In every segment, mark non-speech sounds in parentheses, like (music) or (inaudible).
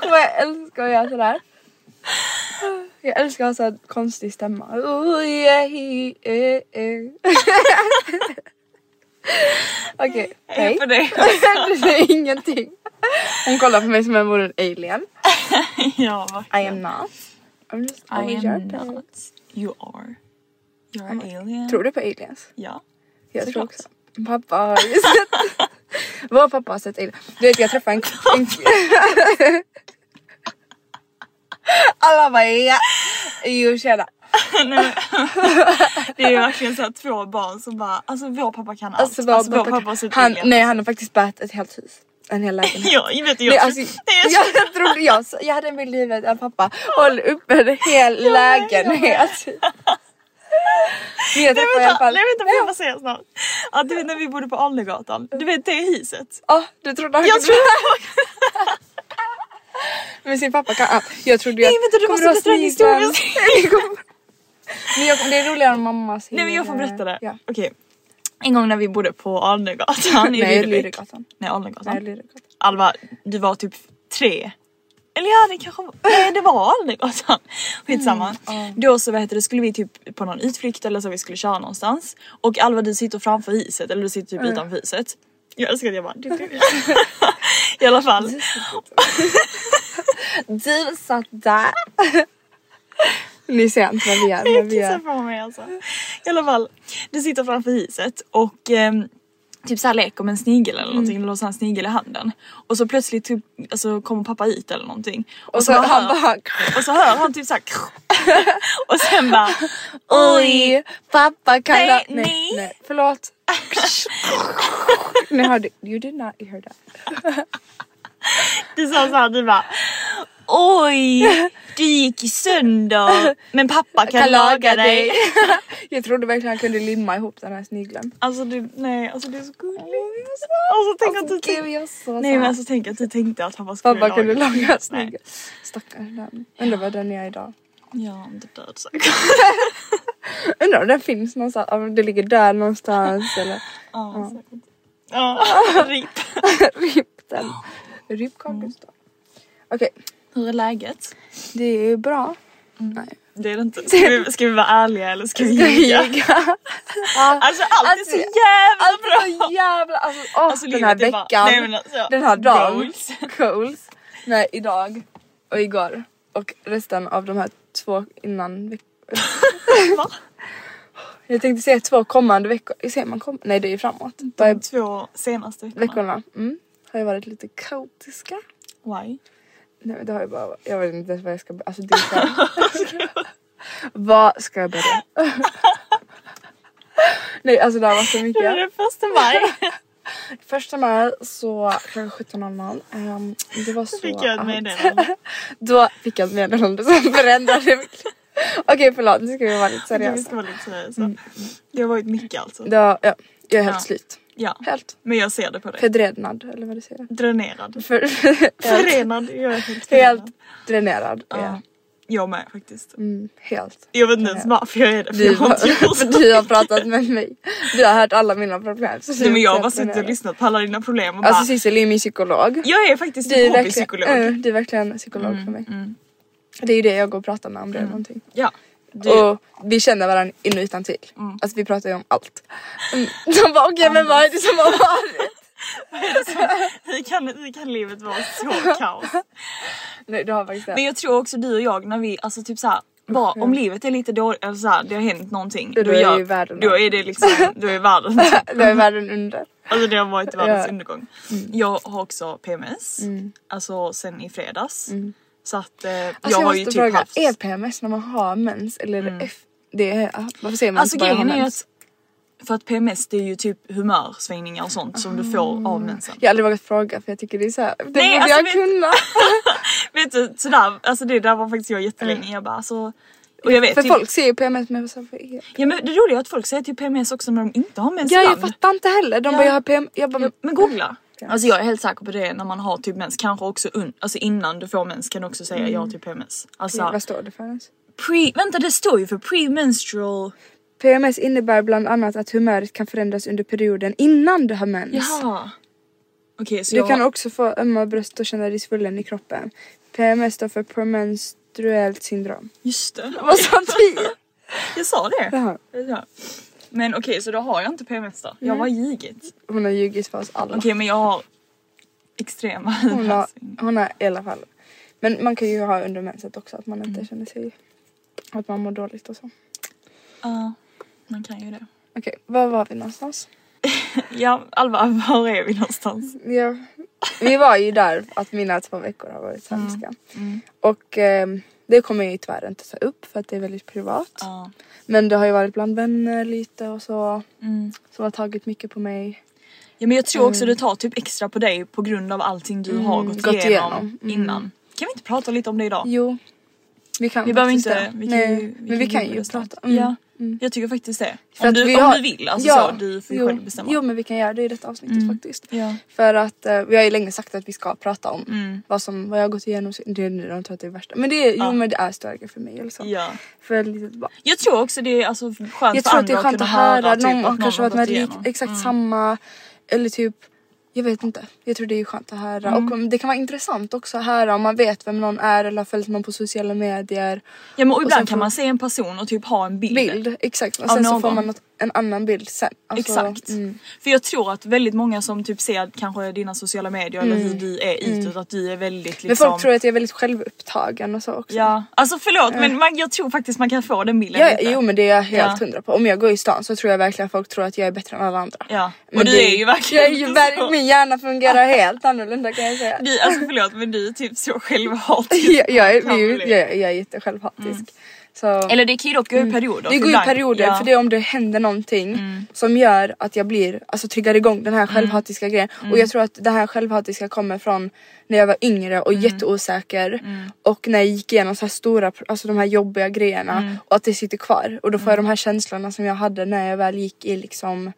Vad jag älskar att göra sådär. Jag älskar att ha så konstig stämma. Okej, hej. på dig. (laughs) du säger ingenting. Hon kollar på mig som om jag vore en alien. (laughs) ja, vad I am not. I'm just I always am your not. You are. You're an alien. Tror du på aliens? Ja. Jag tror också. Pappa har ju sett. Vår pappa har sett aliens. Du vet jag träffade en... (laughs) en Alla bara ja. Jo tjena. (laughs) Det är ju verkligen så här två barn som bara, alltså vår pappa kan allt. Alltså, vår pappa, har sett han, alien. nej han har faktiskt bärgt ett helt hus. En hel lägenhet. Ja, jag vet jag, Nej, alltså, (laughs) jag, jag, trodde jag, jag hade en bild i huvudet av pappa håller uppe en hel lägenhet. Jag Nej träffade i alla vänta, fall. nej vänta får jag bara säga snart. Ja du vet när vi bodde på Alnegatan, du vet det huset. Ja, du trodde han Jag kunde- tror (laughs) Men sin pappa kan allt. Jag trodde ju Nej, vänta, du kommer måste berätta den? (laughs) Men jag, det är roligare om mamma säger Nej men jag får berätta det. Ja. Okej. En gång när vi bodde på Alnegatan i (laughs) Nej. Lydegatan. Nej Lydegatan. Alva, du var typ tre. Eller ja det kanske nej det var Alnegatan. Skitsamma. Då så vad heter det, skulle vi typ på någon utflykt eller så vi skulle köra någonstans. Och Alva du sitter framför huset eller du sitter typ utanför huset. Jag älskar att jag bara du, du. (laughs) I alla fall. Du satt där. Ni ser inte vad vi gör. Jag kissar på mig alltså. I alla fall, du sitter framför huset och ehm, typ såhär leker med en snigel eller någonting, eller har en snigel i handen. Och så plötsligt typ, alltså, kommer pappa ut eller någonting. Och, Och så hör, han bara och så hör han typ såhär (laughs) och sen bara (laughs) Oj, pappa kan Nej, nej, nej. nej, förlåt. (laughs) Ni hörde, you did not hear that. Du sa såhär, du bara Oj, du gick i sönder men pappa kan, laga dig. (laughs) jag trodde verkligen han kunde limma ihop den här snigeln. Alltså du, nej alltså det är så gulligt. Alltså tänk att du Alltså, tänkte, nej men alltså tänk att du tänkte att pappa skulle Pappa laga kunde dig. laga snigel. Stackars den. Undrar vad den är idag. Ja, inte död säkert. (laughs) Undrar om den finns någonstans. Om det ligger där någonstans (laughs) eller Ja, säkert. Ja, RIP. RIP den. RIP Kakustad. Okej, Hur är läget? det är bra. Nej. Det är det inte. Ska vi, ska vi vara ärliga eller ska vi ljuga? (laughs) Alltså allt är så jävla Allt bra! är så jävla, alltså, åh, Alltså, den här är bara- veckan, Nej, men alltså, den här dagen, goals. (laughs) goals. Nej idag och igår och resten av de här två innan veck- (laughs) Va? Jag tänkte säga två kommande veckor, ser man kom- Nej det är ju framåt. De är två senaste veckorna. veckorna mm, har ju varit lite kaotiska. Why? Nej men det har ju bara, jag vet inte ens vad jag ska, alltså det är så här- (laughs) Vad ska jag börja? (laughs) Nej alltså det har varit så Det mycket. den första maj. (laughs) Första maj så klockan 17.00. Um, det var så fick jag ett meddelande. Då fick jag ett meddelande som förändrade mitt. Okej förlåt nu ska vi vara lite seriösa. ska vara lite seriösa. Det har varit mycket alltså. Det var, ja, jag är helt Ja. slut. Ja. Helt Men jag ser det på dig. fördrenad eller vad du säger. Dränerad. (laughs) För, (laughs) Förenad. Jag är helt förenad. helt dränerad. Ja. Ja. Jag med faktiskt. Mm, helt. Jag vet inte ens varför jag är det. För Du, jag har för (laughs) du har pratat med mig. Du har hört alla mina problem. Så Nej, men jag har bara suttit och lyssnat på alla dina problem och bara. Alltså Sissel är min psykolog. jag är faktiskt Du är verkligen, hobbypsykolog. mm, du är verkligen psykolog för mig. Det är ju det jag går och pratar med om det är någonting. Ja. Du, Och vi känner varandra in och utan till. Alltså vi pratar ju om allt. Mm. De bara okej men vad är det som har varit? (laughs) hur, kan, hur kan livet vara så kaos? Nej du har faktiskt det. Men jag tror också du och jag när vi, alltså typ såhär, bara, om livet är lite dåligt, eller såhär, det har hänt någonting. Då är gör- ju världen- Då är det liksom, då är världen (laughs) Då är världen under. Alltså det har varit världens Ja. Mm. undergång. Jag har också PMS, alltså sen i fredags. Så att eh, Alltså jag jag har ju typ fråga, haft... är PMS när man har mens eller det F? Det är, ah, varför säger man Alltså inte bara grejen är att, för att PMS det är ju typ humörsvängningar och sånt som du får av mensen. Jag har aldrig vågat fråga för jag tycker det är såhär, det Nej, borde alltså, jag vet- kunna. (laughs) Vet du sådär, alltså det där var faktiskt jag jättelänge. Jag bara alltså, och jag vet Mm. För typ, folk ser ju PMS men vad är Ja men det roliga är att folk säger typ PMS också när de inte har mens Ja jag fattar inte heller. De Ja. bara jag har PM, jag bara Ja, men googla. Alltså jag är helt säker på det när man har typ mens, kanske också un- alltså innan du får mens kan du också säga jag har typ PMS. Alltså Mm. vad står det för ens? pre, vänta det står ju för premenstrual, PMS innebär bland annat att humöret kan förändras under perioden innan du har mens. jaha. Okej så Du jag, kan också få ömma bröst och känna dig svullen i kroppen. PMS står för premenstruellt syndrom. just det. Vad sa du? (laughs) Jag sa det. Jaha. Ja. Men okej så då har jag inte PMS då. Jag har ljugit. Hon har ljugit för oss alla. Okej men jag har extrema Hon har, hon har i alla fall. Men man kan ju ha under menset också att man inte Mm. känner sig... Att man mår dåligt och så. Ja, man kan ju det. Okej, var var vi någonstans? (laughs) Ja Alva, var är vi någonstans? Ja, vi var ju där att mina två veckor har varit Mm. hemska. Och ehm, det kommer jag ju tyvärr inte ta upp för att det är väldigt privat. Ja. Men det har ju varit bland vänner lite och så. Mm. Som har tagit mycket på mig. Ja men jag tror också det tar typ extra på dig på grund av allting du har gått, Mm. gått igenom, igenom. Mm. innan. Kan vi inte prata lite om det idag? Jo. Vi kan Vi behöver inte, det. vi kan Nej, ju, men vi kan ju prata. Mm. Ja, Mm. jag tycker faktiskt det. För Om, att du, vi om har- du vill, alltså ja, så, du får jo, själv bestämma. Jo men vi kan göra det i detta avsnittet Mm. faktiskt. Ja. För att eh, vi har ju länge sagt att vi ska prata om Mm. vad, som, vad jag har gått igenom. Det är nu de tror att det är värsta. Men det är, Ja. jo, men det är grejer för mig. Så. ja. För ett litet barn. Jag tror också det är alltså skönt Jag för tror att det är andra skönt att kunna höra typ, någon att har kanske varit med exakt Mm. samma. Eller typ, jag vet inte. Jag tror det är skönt att höra. Mm. Och det kan vara intressant också att höra om man vet vem någon är eller har följt någon på sociala medier. Ja men och och ibland sen kan man se en person och typ ha en bild. Bild, exakt. Och sen så får man något, en annan bild sen. Alltså, Exakt. mm. För jag tror att väldigt många som typ ser kanske dina sociala medier eller hur du är utåt att du är väldigt liksom Mm. Men folk tror att jag är väldigt självupptagen och så också. Ja, alltså förlåt men man, jag tror faktiskt man kan få den bilden Ja, lite. jo men det är jag helt Ja. hundra på. Om jag går i stan så tror jag verkligen folk tror att jag är bättre än alla andra. Ja, och Men du det- är ju verkligen Jag är ju inte ver- så. min hjärna fungerar helt annorlunda kan jag säga. Du, alltså förlåt men du är typ så självhatisk. (laughs) jag, jag, är, bli. jag, jag är jättesjälvhatisk. Så, Eller det kan ju dock gå i perioder. det går i perioder ja. Mm. för det är om det händer någonting som gör att jag blir, alltså triggar igång den här självhatiska grejen. Mm. Och jag tror att det här självhatiska kommer från när jag var yngre och Mm. jätteosäker och när jag gick igenom så här stora, alltså de här jobbiga grejerna Mm. och att det sitter kvar. Och då får jag de här känslorna som jag hade när jag väl gick i liksom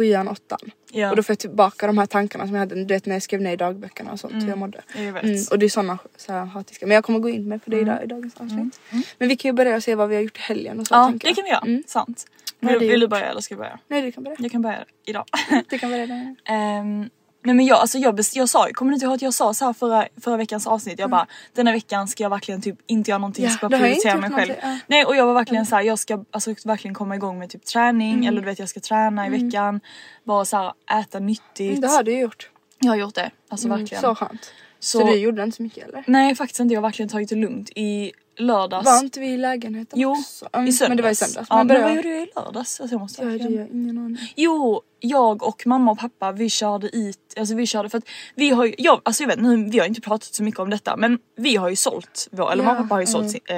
sjuan, åttan. Ja. Och då får jag tillbaka de här tankarna som jag hade du vet, när jag skrev ner i dagböckerna och sånt hur jag mådde. Jag vet. Mm, och det är såna så här, hatiska. Men jag kommer gå in med på det idag i dagens avsnitt. Men vi kan ju börja och se vad vi har gjort i helgen och så Ja det kan vi göra, Mm. sant. Vill, du vill du börja eller ska jag börja? Nej du kan börja. Jag kan börja idag. Du kan börja där. (laughs) Ehm, nej men jag, alltså jag, jag sa, kommer du inte ihåg att jag sa så här förra, förra veckans avsnitt? Jag bara denna veckan ska jag verkligen typ inte göra någonting, Ja, jag ska bara ju prioritera mig själv. ja. Nej och jag var verkligen så här, jag ska alltså verkligen komma igång med typ träning Mm. eller du vet jag ska träna i veckan. Bara så här, äta nyttigt. Mm, det har du ju gjort. Jag har gjort det, alltså Mm, verkligen. så skönt. Så, Så- du gjorde inte så mycket eller? Nej faktiskt inte, jag har verkligen tagit det lugnt. I lördags. Var inte vi i lägenheten Jo, också? Mm, i söndags. Men det var i söndags. Ja, men, börja- vad gjorde jag i lördags? Alltså, jag måste Ja, det ingen aning. Jo, jag och mamma och pappa vi körde ut, alltså vi körde för att vi har ju, jag, alltså jag vet nu, vi har inte pratat så mycket om detta men vi har ju sålt vår, eller Ja, mamma och pappa har ju mm. sålt sin, eh,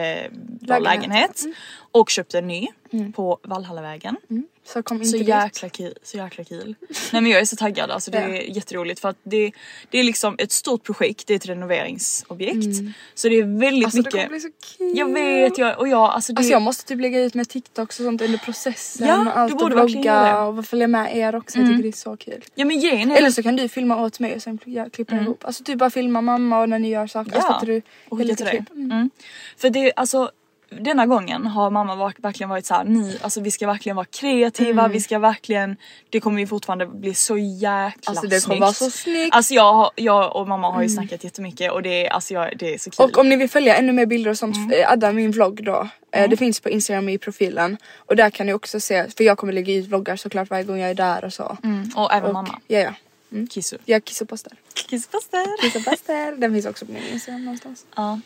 vår Lägenhet. lägenhet och köpt en ny på Valhallavägen. Så kom inte Så dit. jäkla kul. Så jäkla kul. Nej men jag är så taggad alltså det (laughs) är jätteroligt för att det, det är liksom ett stort projekt, det är ett renoveringsobjekt. Så det är väldigt Mm. Alltså det mycket. kommer bli så kul. Jag vet jag, och jag alltså det, Alltså jag måste typ lägga ut med TikToks och sånt under processen Ja, och du allt borde och. Mm. vlogga och följa med er också. Jag tycker det är så kul. ja men är Eller så kan du filma åt mig och sen kli- klippa ihop. Alltså typ bara filma mamma och när ni gör saker. Alltså, fattar du? och skicka till dig. Mm. Mm. För det alltså denna gången har mamma verkligen varit så här, ni, alltså vi ska verkligen vara kreativa, vi ska verkligen, det kommer ju fortfarande bli så jäkla Mm. Alltså det kommer snyggt. vara så snyggt. Alltså jag, jag och mamma har ju snackat jättemycket och det alltså jag, det är så kul. Och om ni vill följa ännu mer bilder och sånt, Mm. eh, adda min vlogg då. Eh, Det finns på Instagram i profilen. Och där kan ni också se, för jag kommer lägga ut vloggar såklart varje gång jag är där och så. mm, och även Och, mamma. Ja ja. Kissu. Jag kissopastar. Kisspastar. Kissopastar. Den finns också på min Instagram någonstans. Ja.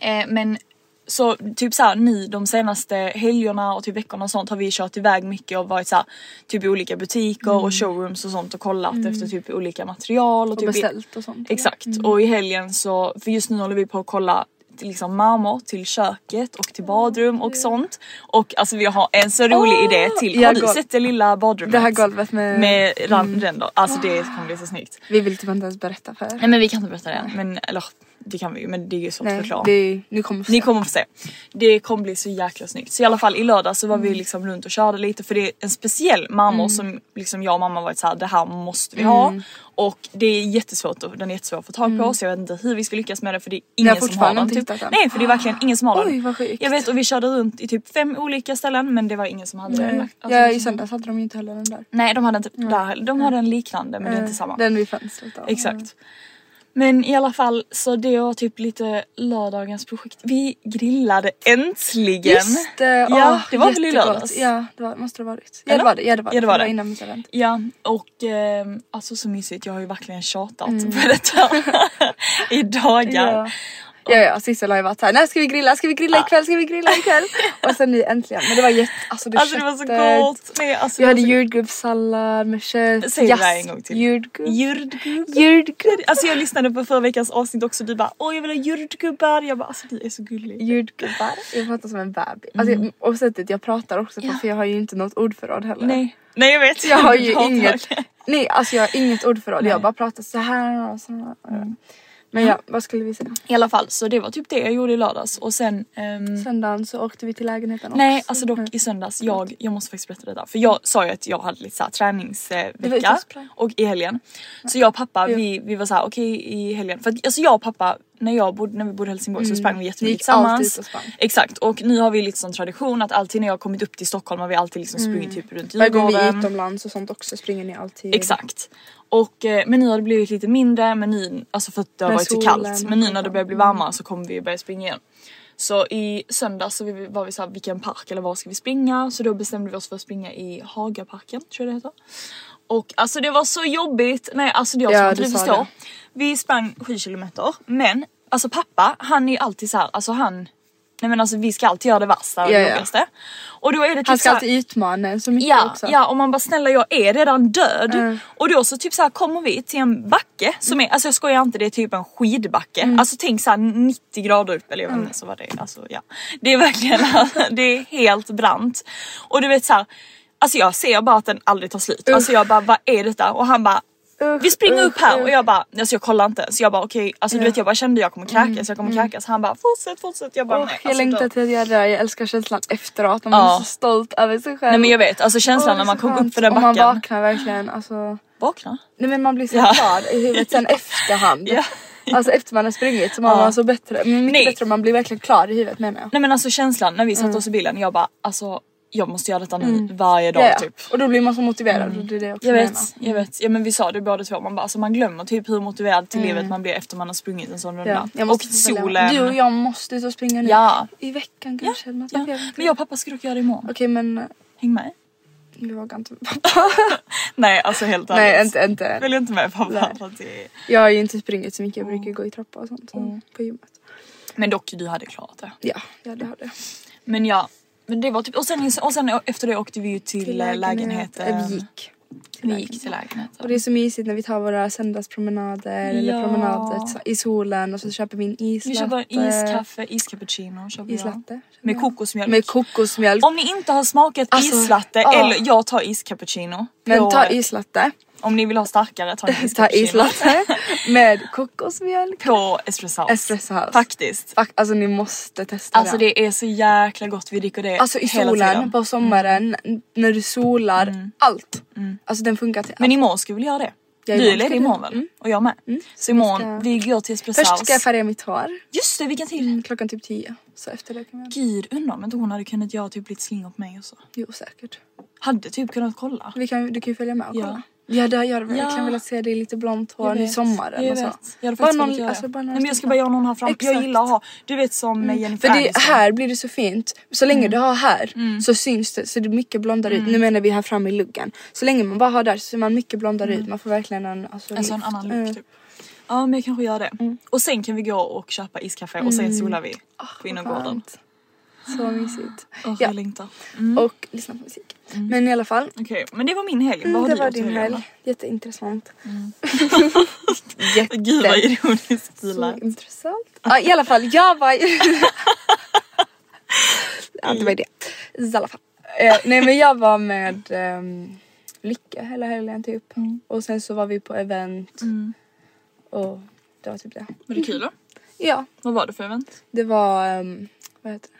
Eh, men så typ såhär nu de senaste helgerna och typ veckorna och sånt har vi kört iväg mycket och varit såhär typ i olika butiker och showrooms och sånt och kollat efter typ olika material och, Och typ beställt och sånt. Exakt och i helgen så, för just nu håller vi på att kolla liksom marmor till köket och till badrum och sånt. Och alltså vi har en så rolig Åh! idé till, har du sett det lilla badrummet? Det här golvet med... Med ran- ränder, alltså det kommer bli så snyggt. Vi vill typ inte ens berätta för er. Nej men vi kan inte berätta det än, men eller det kan vi ju men det är ju svårt att förklara. det, ni kommer få Ni se. kommer få se. Det kommer bli så jäkla snyggt. Så i alla fall i lördag så var Mm. vi liksom runt och körde lite för det är en speciell marmor som liksom jag och mamma varit såhär det här måste vi ha. Mm. Och det är jättesvårt, och den är jättesvår att få tag på så jag vet inte hur vi ska lyckas med det för det är ingen som har den. Typ. den. Nej för det är verkligen ingen som har den. Oj vad sjukt. Jag vet och vi körde runt i typ fem olika ställen men det var ingen som hade den. Nej. Alltså, ja i liksom- söndags hade de ju inte heller den där. Nej de hade inte där, de har den liknande men det är inte samma. Den vid fönstret då. Exakt. Men i alla fall så det var typ lite lördagens projekt. Vi grillade äntligen! Just det! Ja, åh, det var väl i lördags? Ja det var, måste det ha varit. Ja det var det. Ja det var Ja, det var För det. innan mitt event. Ja och ehm, alltså så mysigt, jag har ju verkligen tjatat Mm. på detta (laughs) (laughs) i dagar. Ja. Ja ja Sissel har ju varit såhär, när ska vi grilla? Ska vi grilla ikväll? Ska vi grilla ikväll? (laughs) och sen nu äntligen. Men det var jätte, alltså det Alltså det var så gott! Nej, alltså, var hade jordgubbssallad med kött. Säg det där en gång till. Jordgubb. Jordgubb. Jordgubb. Alltså jag lyssnade på förra veckans avsnitt också du bara åh jag vill ha jordgubbar. Jag bara alltså du är så gullig. Jordgubbar. Jag pratar som en bebis. Alltså, Och sättet jag pratar också på Mm. Ja. för jag har ju inte något ordförråd heller. Nej. Nej jag vet. Jag har ju inget, nej alltså jag har inget ordförråd. Nej. Jag bara pratar så här och så här. Men ja, vad skulle vi säga? I alla fall så det var typ det jag gjorde i lördags och sen ehm, Söndagen så åkte vi till lägenheten Nej också. alltså dock Mm. i söndags, jag, jag måste faktiskt berätta det där. För jag sa ju att jag hade lite såhär träningsvecka och i helgen. Så jag och pappa vi, vi var såhär okej i helgen. För att, alltså jag och pappa när, jag bodde, när vi bodde i Helsingborg så sprang vi jättemycket tillsammans. ut och. Exakt och nu har vi lite sån tradition att alltid när jag har kommit upp till Stockholm har vi alltid liksom sprungit typ runt Varje gång vi är utomlands och sånt också springer ni alltid. Exakt. Och, eh, men nu har det blivit lite mindre men nu, alltså för att det har varit så kallt. Men nu när det börjar bli varmare så kommer vi börja springa igen. Så i söndags så var vi såhär vilken park eller var ska vi springa? Så då bestämde vi oss för att springa i Hagaparken tror jag det heter. Och alltså det var så jobbigt. Nej alltså det jag Ja, som inte du sa förstår. Vi sprang 7 kilometer men alltså pappa han är ju alltid så här, alltså han Nej men alltså vi ska alltid göra det värsta och Ja, det ja. jobbigaste. Och då är det typ Han ska så här- alltid utmana en så mycket Ja, också. ja och man bara snälla jag är redan död. Mm. Och då så typ så här kommer vi till en backe som är, alltså jag skojar inte det är typ en skidbacke. Mm. Alltså tänk så här 90 grader upp eller jag vet inte så vad det är. Alltså ja. Det är verkligen, (laughs) det är helt brant. Och du vet så här, alltså jag ser bara att den aldrig tar slut. Alltså jag bara vad är detta? Och han bara vi springer upp här och jag bara, alltså jag kollar inte. Så jag bara okej, alltså du Ja. vet jag bara kände jag kommer kräkas, jag kommer kräkas. Han bara fortsätt, fortsätt. Jag bara Åh, nej. jag Alltså, längtar till att göra det där. Jag älskar känslan efteråt. Man Ja. är så stolt över sig själv. Nej men jag vet, alltså känslan Åh, när man kom upp för den Och man backen. vaknar verkligen alltså. Vakna? Nej men man blir så Ja. glad i huvudet sen (laughs) efterhand. Ja. Alltså efter man har sprungit så mår Ja. man så bättre. Mycket Nej. bättre om man blir verkligen klar i huvudet menar jag. Nej men alltså känslan när vi Mm. satte oss i bilen, jag bara alltså jag måste göra detta nu varje dag Ja, ja. typ. Och då blir man så motiverad. Och det är det jag också Jag menar. vet, jag vet. Ja men vi sa det båda två, man bara alltså man glömmer typ hur motiverad till livet man blir efter man har sprungit en sån runda. Mm. Ja, jag och med. solen. Du och jag måste ut och springa nu. Ja. I veckan kanske. Ja. Jag inte. Men jag och pappa ska dock göra det imorgon. Okej men Häng med. jag vågar inte. (laughs) Nej alltså helt ärligt. Nej inte, inte. Följ inte med pappa. Det... Jag har ju inte sprungit så mycket. Jag brukar gå i trappa och sånt. Så, På gymmet. Men dock du hade klarat det. Ja, ja det har det. Men ja. Men det var typ, och sen, och sen efter det åkte vi ju till, till lägenheten. Eh, Vi gick. Vi gick till lägenheten. Och det är så mysigt när vi tar våra söndagspromenader eller Ja. promenader i solen och så köper vi en islatte. Vi köper iskaffe, iskappuccino köper. Islatte. Med kokosmjölk. Med kokosmjölk. Om ni inte har smakat Alltså, islatte ja. eller jag tar iscappuccino. Men ta islatte. Om ni vill ha starkare ta en (laughs) iscappuccino. islatte med kokosmjölk. På Espresso House. Espresso House. Faktiskt. Fuck, alltså ni måste testa Alltså det är så jäkla gott, vi dricker det Alltså i hela solen tiden. Mm. på sommaren när du solar, allt. Alltså den funkar till Men imorgon ska vi väl göra det? Ja, du är ledig imorgon väl? Mm. Och jag med. Så imorgon, ska- vi går till Espresso Först ska jag färga mitt hår. Just det, vilken tid? Mm, klockan typ 10. Så efter det kan vi Gud, undrar om inte hon hade kunnat göra typ lite slingor på mig och så. Jo säkert. Hade typ kunnat kolla. Vi kan, du kan ju följa med och kolla. Ja det jag hade verkligen Ja. velat se dig lite blont hår i sommaren jag och så. Jag hade Bara någon- göra alltså, bara Nej, men jag ska bara göra någon här fram. Jag gillar att ha, du vet som mm. Jennifer För det, Aniston. här blir det så fint. Så länge du har här Mm. så syns det, så det är mycket blondare ut. Nu menar vi här framme i luggen. Så länge man bara har där så ser man mycket blondare ut. Man får verkligen en alltså, En sån lift. annan look Mm. typ. Ja men jag kanske gör det. Och sen kan vi gå och köpa iskaffe och sen solar vi på innergården. Mm. Så mysigt. Åh, Ja. jag längtar. Och lyssna på musik. Men i alla fall. Okej, men det var min helg. Mm, det var din helg. Jätteintressant. då? (laughs) Gud vad ironiskt Så intressant. Ja i alla fall, jag var Ja det var det. I alla fall. Eh, nej men jag var med um, Lycke hela helgen typ. Och sen så var vi på event. Och det var typ det. Var det kul då? Ja, Vad var det för event? det var, um, vad heter det?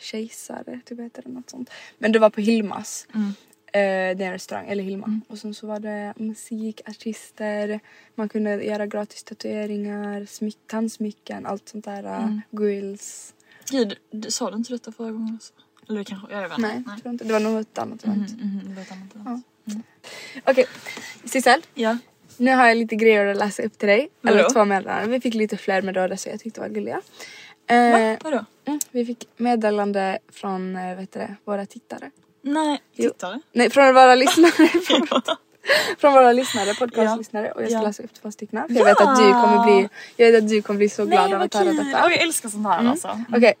Kejsare, typ heter det något sånt. Men det var på Hilmas. Eh, det är en restaurang, eller Hilma. Och sen så var det musik, artister, man kunde göra gratis tatueringar, smyck, tandsmycken, allt sånt där. Mm. Grills. Gud, du, sa du inte detta förra gången också? Eller kanske, jag vet inte. Nej, tror inte. det var något annat event. Det var ett annat event. Okej, Sissel. Ja. Nu har jag lite grejer att läsa upp till dig. Vadå? Eller två meddelanden. Vi fick lite fler meddelanden så jag tyckte det var gulliga. Eh, Va? Vadå? mm, vi fick meddelande från eh, vet det, våra tittare. Nej, Jo. tittare. Nej, från våra lyssnare. (laughs) från, från våra lyssnare, podcastlyssnare. Och jag ska Ja. läsa upp två stycken. För jag vet att du kommer bli, jag vet att du kommer bli så glad Nej av att höra detta. Mm. Och jag älskar sånt här alltså. Okej.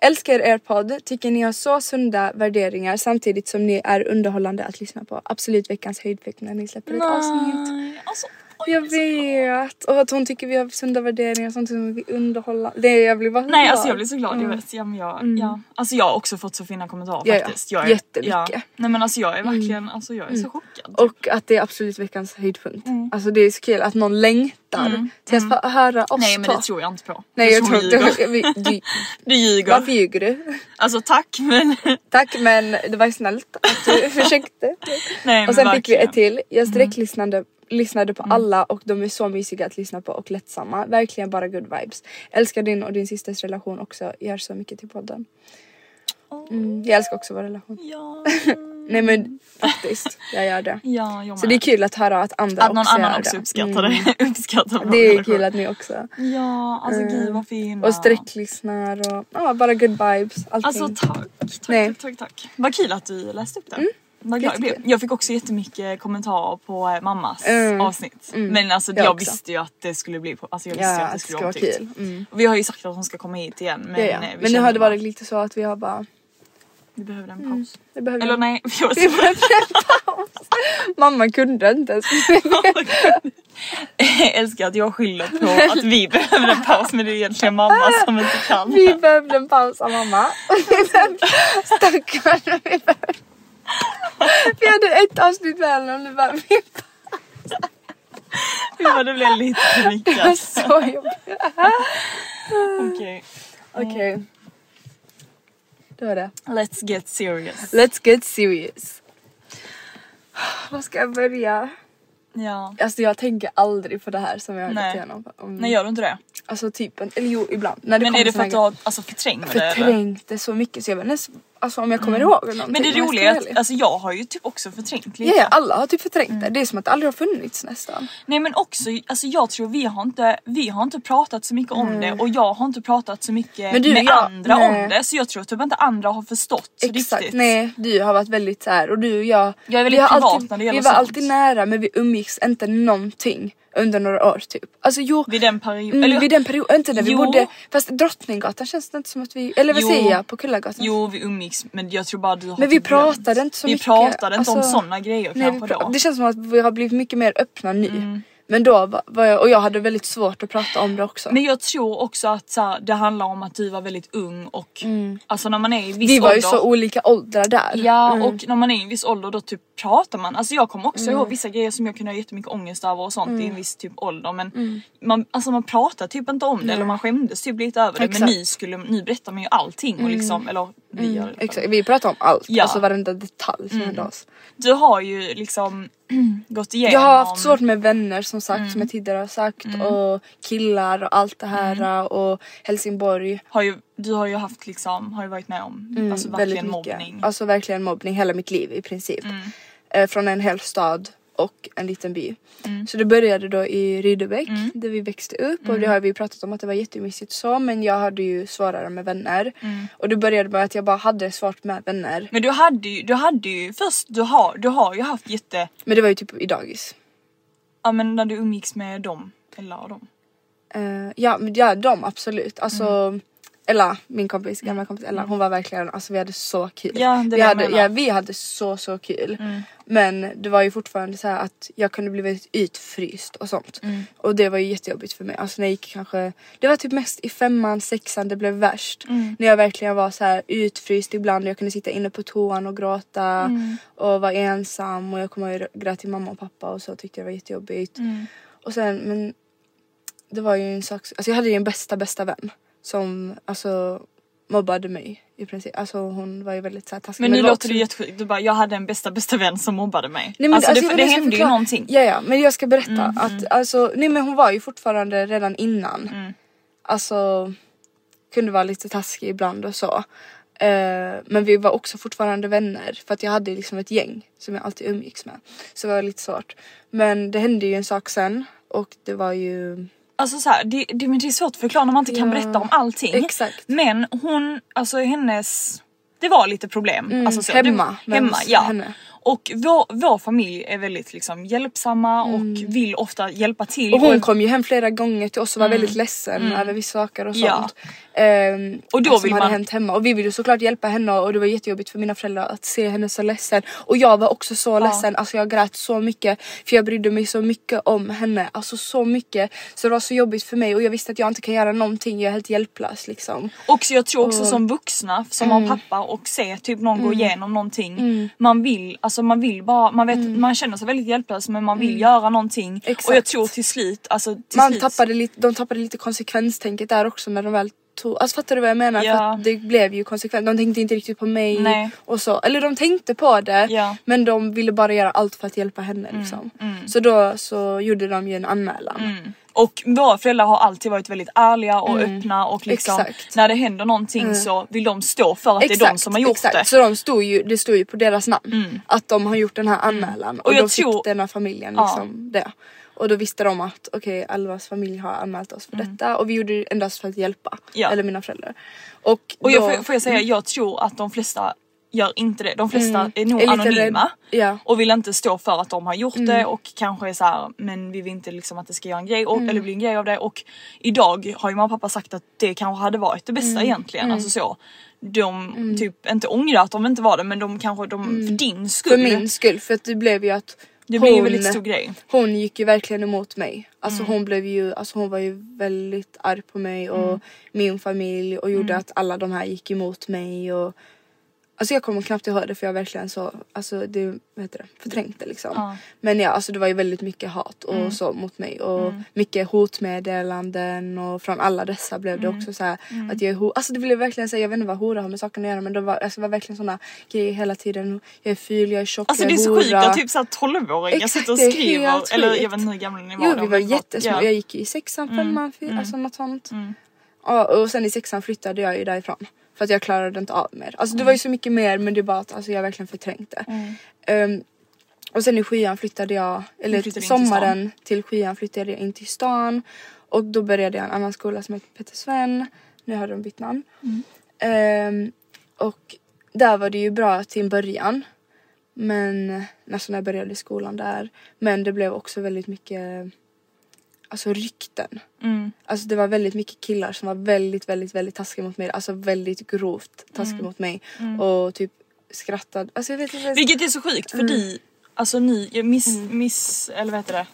Älskar er podd, tycker ni har så sunda värderingar samtidigt som ni är underhållande att lyssna på. Absolut veckans höjdpunkt när ni släpper ett avsnitt. Nej, alltså. Jag jag vet! Och att hon tycker vi har sunda värderingar samtidigt som vi underhåller. Det jag blir bara så Nej glad. alltså jag blir så glad, jag vet. Ja, men jag, ja. Alltså jag har också fått så fina kommentarer Ja, faktiskt. Jag är, Jättemycket. Ja. Nej men alltså jag är verkligen, alltså jag är så chockad. Och att det är absolut veckans höjdpunkt. Alltså det är så kul att någon längtar till att få höra oss Nej men det tror jag inte på. Nej jag hon tror inte... vi- (laughs) Du, Du ljuger. varför ljuger du? Alltså tack men. (laughs) Tack men det var snällt att du (laughs) försökte. Nej, men Och sen fick vi verkligen. ett till. Jag sträcklyssnade lyssnade på alla och de är så mysiga att lyssna på och lättsamma. Verkligen bara good vibes. Älskar din och din systers relation också. Gör så mycket till podden. Mm, jag älskar också vår relation. Ja. (laughs) Nej men faktiskt, jag gör det. Ja, jag Så det är kul att höra att andra Att någon också annan gör också det. uppskattar Mm. det. (laughs) uppskattar vår Det är relation. kul att ni också. Ja, alltså gud vad fina. Och sträcklyssnar och ja, bara good vibes. Allting. Alltså tack, tack, Nej. Mm. tack, tack, tack. Vad kul att du läste upp det. Vad glad jag blev. Jag fick också jättemycket kommentarer på eh, mammas Mm. avsnitt. Men alltså Jag jag, visste ju att det skulle bli alltså jag visste ju ja, att det det skulle vara kul. Mm. Vi har ju sagt att hon ska komma hit igen men Ja, ja. eh, Men nu har det varit lite så att vi har bara... Vi behövde en paus. Vi behöver Eller nej, vi var (laughs) Vi behöver en paus. Mamma kunde inte ens. Jag älskar att jag skyller på att vi behöver en paus men det är egentligen mamma som inte kan. Vi behövde en paus av mamma. (laughs) Stackarn. Vi, hade ett avsnitt med henne och nu bara vi Ja, det blev lite panik var alltså. så jobbigt. Okej. Okej. Det var det. Let's get serious. Let's get serious. Var ska jag börja? Ja. Alltså jag tänker aldrig på det här som jag har gått igenom. Om, Nej gör du inte det? Alltså typ, en- eller jo ibland. När det Men är det för att du har alltså, förträngt det förträngt det så mycket så jag ens alltså, om jag kommer ihåg någonting. Men det roliga är att alltså, jag har ju typ också förträngt lite. Ja, ja, alla har typ förträngt det. Det är som att det aldrig har funnits nästan. Nej men också, alltså jag tror vi har inte, vi har inte pratat så mycket om det och jag har inte pratat så mycket du, med jag- andra nej. om det så jag tror typ inte andra har förstått Exakt, riktigt. nej du har varit väldigt så här och du och jag. Jag är vi väldigt har privat alltid, när det gäller Vi var sånt. alltid nära men vi umgicks inte någonting under några år typ. Alltså jo, Vid den perioden. mm, eller vid den perioden, inte när vi Jo. bodde, fast Drottninggatan känns det inte som att vi, eller vad Jo. säger jag, på Kullagatan? Jo vi umgicks men jag tror bara du har Men vi typ glömt. pratade inte så vi mycket. pratade inte om Alltså, sådana grejer Nej, vi kanske då. Mm. det känns som att vi har blivit mycket mer öppna nu. Men då var, jag, och jag hade väldigt svårt att prata om det också. Men jag tror också att så här, det handlar om att du var väldigt ung och alltså när man är i viss vi var ålder. ju så olika åldrar där. Ja Mm. och när man är i en viss ålder då typ pratar man. Alltså jag kommer också ihåg vissa grejer som jag kunde ha jättemycket ångest över och sånt i Mm. en viss typ ålder men man, alltså man pratar typ inte om det eller man skämdes typ lite över det men Exakt. ni skulle, ni berättar man ju allting och liksom eller vi gör fall. Exakt, vi pratade om allt, Ja. alltså varenda detalj som hände oss. Du har ju liksom (clears throat) gått igenom. Jag har haft svårt med vänner som sagt, Mm. som jag tidigare har sagt och killar och allt det här Mm. och Helsingborg. har ju, du har ju haft liksom, har ju varit med om Mm, alltså väldigt verkligen mycket. mobbning. Alltså verkligen mobbning hela mitt liv i princip. Mm. Eh, från en hel stad och en liten by. Mm. Så det började då i Rydebäck där vi växte upp och det har vi pratat om att det var jättemysigt så men jag hade ju svårare med vänner. Mm. Och det började med att jag bara hade svårt med vänner. Men du hade ju, du hade ju först, du har, du har ju haft jätte, Men det var ju typ i dagis. ja men när du umgicks med dem, eller dem. Eh, ja, ja de absolut. Alltså Mm. Ella, min kompis, gamla kompis Ella, hon var verkligen, alltså vi hade så kul. Ja, vi, hade, ja, vi hade så så kul. Mm. Men det var ju fortfarande så att jag kunde bli väldigt utfryst och sånt. Mm. Och det var ju jättejobbigt för mig. Alltså när jag gick kanske, det var typ mest i femman, sexan det blev värst. Mm. När jag verkligen var så här utfryst ibland och jag kunde sitta inne på toan och gråta Mm. och vara ensam och jag ihåg jag grät till mamma och pappa och så tyckte jag det var jättejobbigt. Mm. Och sen men det var ju en sak, alltså jag hade ju en bästa bästa vän som alltså mobbade mig i princip. Alltså hon var ju väldigt så här taskig. Men nu det var låter det jättesjukt, du bara jag hade en bästa bästa vän som mobbade mig. Nej, men alltså, alltså, det, det hände ju någonting. Ja ja men jag ska berätta Mm, att alltså nej men hon var ju fortfarande redan innan. Mm. Alltså kunde vara lite taskig ibland och så. Eh, men vi var också fortfarande vänner för att jag hade liksom ett gäng som jag alltid umgicks med. Så det var lite svårt. Men det hände ju en sak sen och det var ju Alltså så här, det, det, men det är svårt att förklara när man inte kan Ja, berätta om allting. exakt. Men hon, alltså hennes, det var lite problem. alltså så, Mm, hemma Det, hemma ja. henne. Och vår, vår familj är väldigt liksom hjälpsamma och vill ofta hjälpa till. Mm. Och hon kom ju hem flera gånger till oss och var väldigt ledsen över vissa saker och Mm. Ja. Ehm, Och då som vill hade man- hänt hemma och vi ville såklart hjälpa henne och det var jättejobbigt för mina föräldrar att se henne så ledsen. Och jag var också så ledsen, alltså jag grät så mycket för jag brydde mig så mycket om henne. Alltså så mycket. Så det var så jobbigt för mig och jag visste att jag inte kan göra någonting, jag är helt hjälplös liksom. Och så jag tror också Och- som vuxna som Mm. har pappa och ser typ någon gå igenom någonting. Man vill, alltså man vill bara, man vet, man känner sig väldigt hjälplös men man vill göra någonting. Och jag Mm. Exakt. tror till slut, alltså till Man slut. tappade lite, de tappade lite konsekvenstänket där också när de väl tog, alltså fattar du vad jag menar? Ja. För det blev ju konsekvent, de tänkte inte riktigt på mig Nej. och så. Eller de tänkte på det Ja. men de ville bara göra allt för att hjälpa henne liksom. Så då så gjorde de ju en anmälan. Mm. Och våra föräldrar har alltid varit väldigt ärliga och öppna och liksom Mm. Exakt. när det händer någonting så vill de stå för att det är de som har gjort exakt. det. Mm. Så de stod ju, det stod ju på deras namn att de har gjort den här anmälan och, Och jag då tror- fick den här familjen Ja. liksom det. Och då visste de att okej Alvas familj har anmält oss för detta och vi gjorde det endast för att hjälpa. Mm. Ja. Eller mina föräldrar. Och, Och jag, då, får, får jag säga, jag tror att de flesta gör inte det. De flesta Mm. är nog Är anonyma ja. Mm. och vill inte stå för att de har gjort det och kanske är så här, men vi vill inte liksom att det ska göra en grej och, Mm. eller bli en grej av det och idag har ju mamma och pappa sagt att det kanske hade varit det Mm. bästa egentligen. Alltså så. De typ inte ångrar att de inte var det men de kanske de för din skull. Mm. För min skull för att det blev ju att det blir ju väldigt stor grej. hon gick ju verkligen emot mig. Alltså Mm. hon blev ju, alltså hon var ju väldigt arg på mig och Mm. min familj och gjorde att alla de här gick emot mig och Alltså jag kommer knappt ihåg det för jag verkligen så, alltså det, vad heter det, förträngt det liksom. Ja. Men ja, alltså det var ju väldigt mycket hat och Mm. så mot mig och mycket hotmeddelanden och från alla dessa blev det Mm. också så här att jag är ho- Alltså det blev verkligen så här, jag vet inte vad hora har med saken att göra men det var, alltså, det var verkligen såna grejer hela tiden. Jag är ful, jag är tjock, Alltså jag det är så hora. sjukt att typ såhär 12-åringar Exakt, sitter och är skriver eller jag vet inte hur gamla ni var Jo vi var jättesmå, ja. jag gick i sexan, femman, fyran, alltså något sånt. Mm. Ja, och sen i sexan flyttade jag ju därifrån. För att jag klarade inte av mer. Alltså det var ju så mycket mer men det är bara att alltså, jag verkligen förträngt det. Ehm, och sen i sjuan flyttade jag, eller flyttade in till sommaren till sjuan flyttade jag in till stan. Och då började jag en annan skola som heter Peter Sven. Nu har de bytt namn. Ehm, och där var det ju bra till en början. Men nästan när jag började i skolan där. Men det blev också väldigt mycket alltså rykten. Mm. Alltså det var väldigt mycket killar som var väldigt väldigt väldigt taskiga mot mig. Alltså väldigt grovt taskiga Mm. mot mig. Och typ skrattade. Alltså jag vet inte. Vilket är så sjukt Mm. för di, alltså ni, miss, miss, eller vad heter det?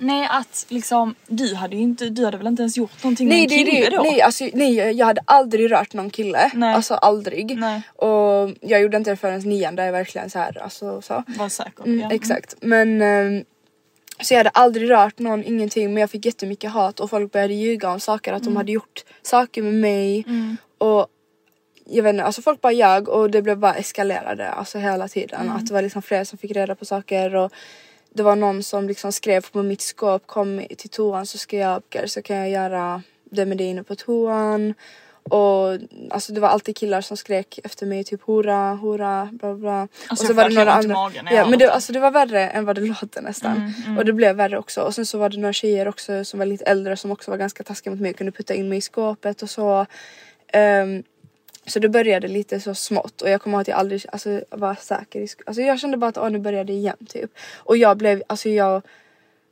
Nej att liksom, du hade ju inte, du hade väl inte ens gjort någonting Nej, med en kille det, då? nej, alltså, nej jag hade aldrig rört någon kille. Nej. Alltså aldrig. Nej. Och jag gjorde inte det förrän nian där jag verkligen så här, alltså så. Var säker. Mm, ja. Exakt. Men ehm, så jag hade aldrig rört någon, ingenting. Men jag fick jättemycket hat och folk började ljuga om saker. Att de hade gjort saker med mig. Och jag vet inte, alltså folk bara ljög och det blev bara eskalerade alltså hela tiden. Att det var liksom fler som fick reda på saker och det var någon som liksom skrev på mitt skåp kom till toan så ska jag så kan jag göra det med dig inne på toan. Och alltså det var alltid killar som skrek efter mig typ hora, hora, bla bla. Alltså, och så jag var det några andra. magen Ja hör men det, alltså det var värre än vad det (laughs) låter nästan. Mm, Och det blev värre också. Och sen så var det några tjejer också som var lite äldre som också var ganska taskiga mot mig och kunde putta in mig i skåpet och så. Ehm, så det började lite så smått och jag kommer ihåg att jag aldrig alltså, var säker i Alltså jag kände bara att nu började det igen typ. Och jag blev, alltså jag,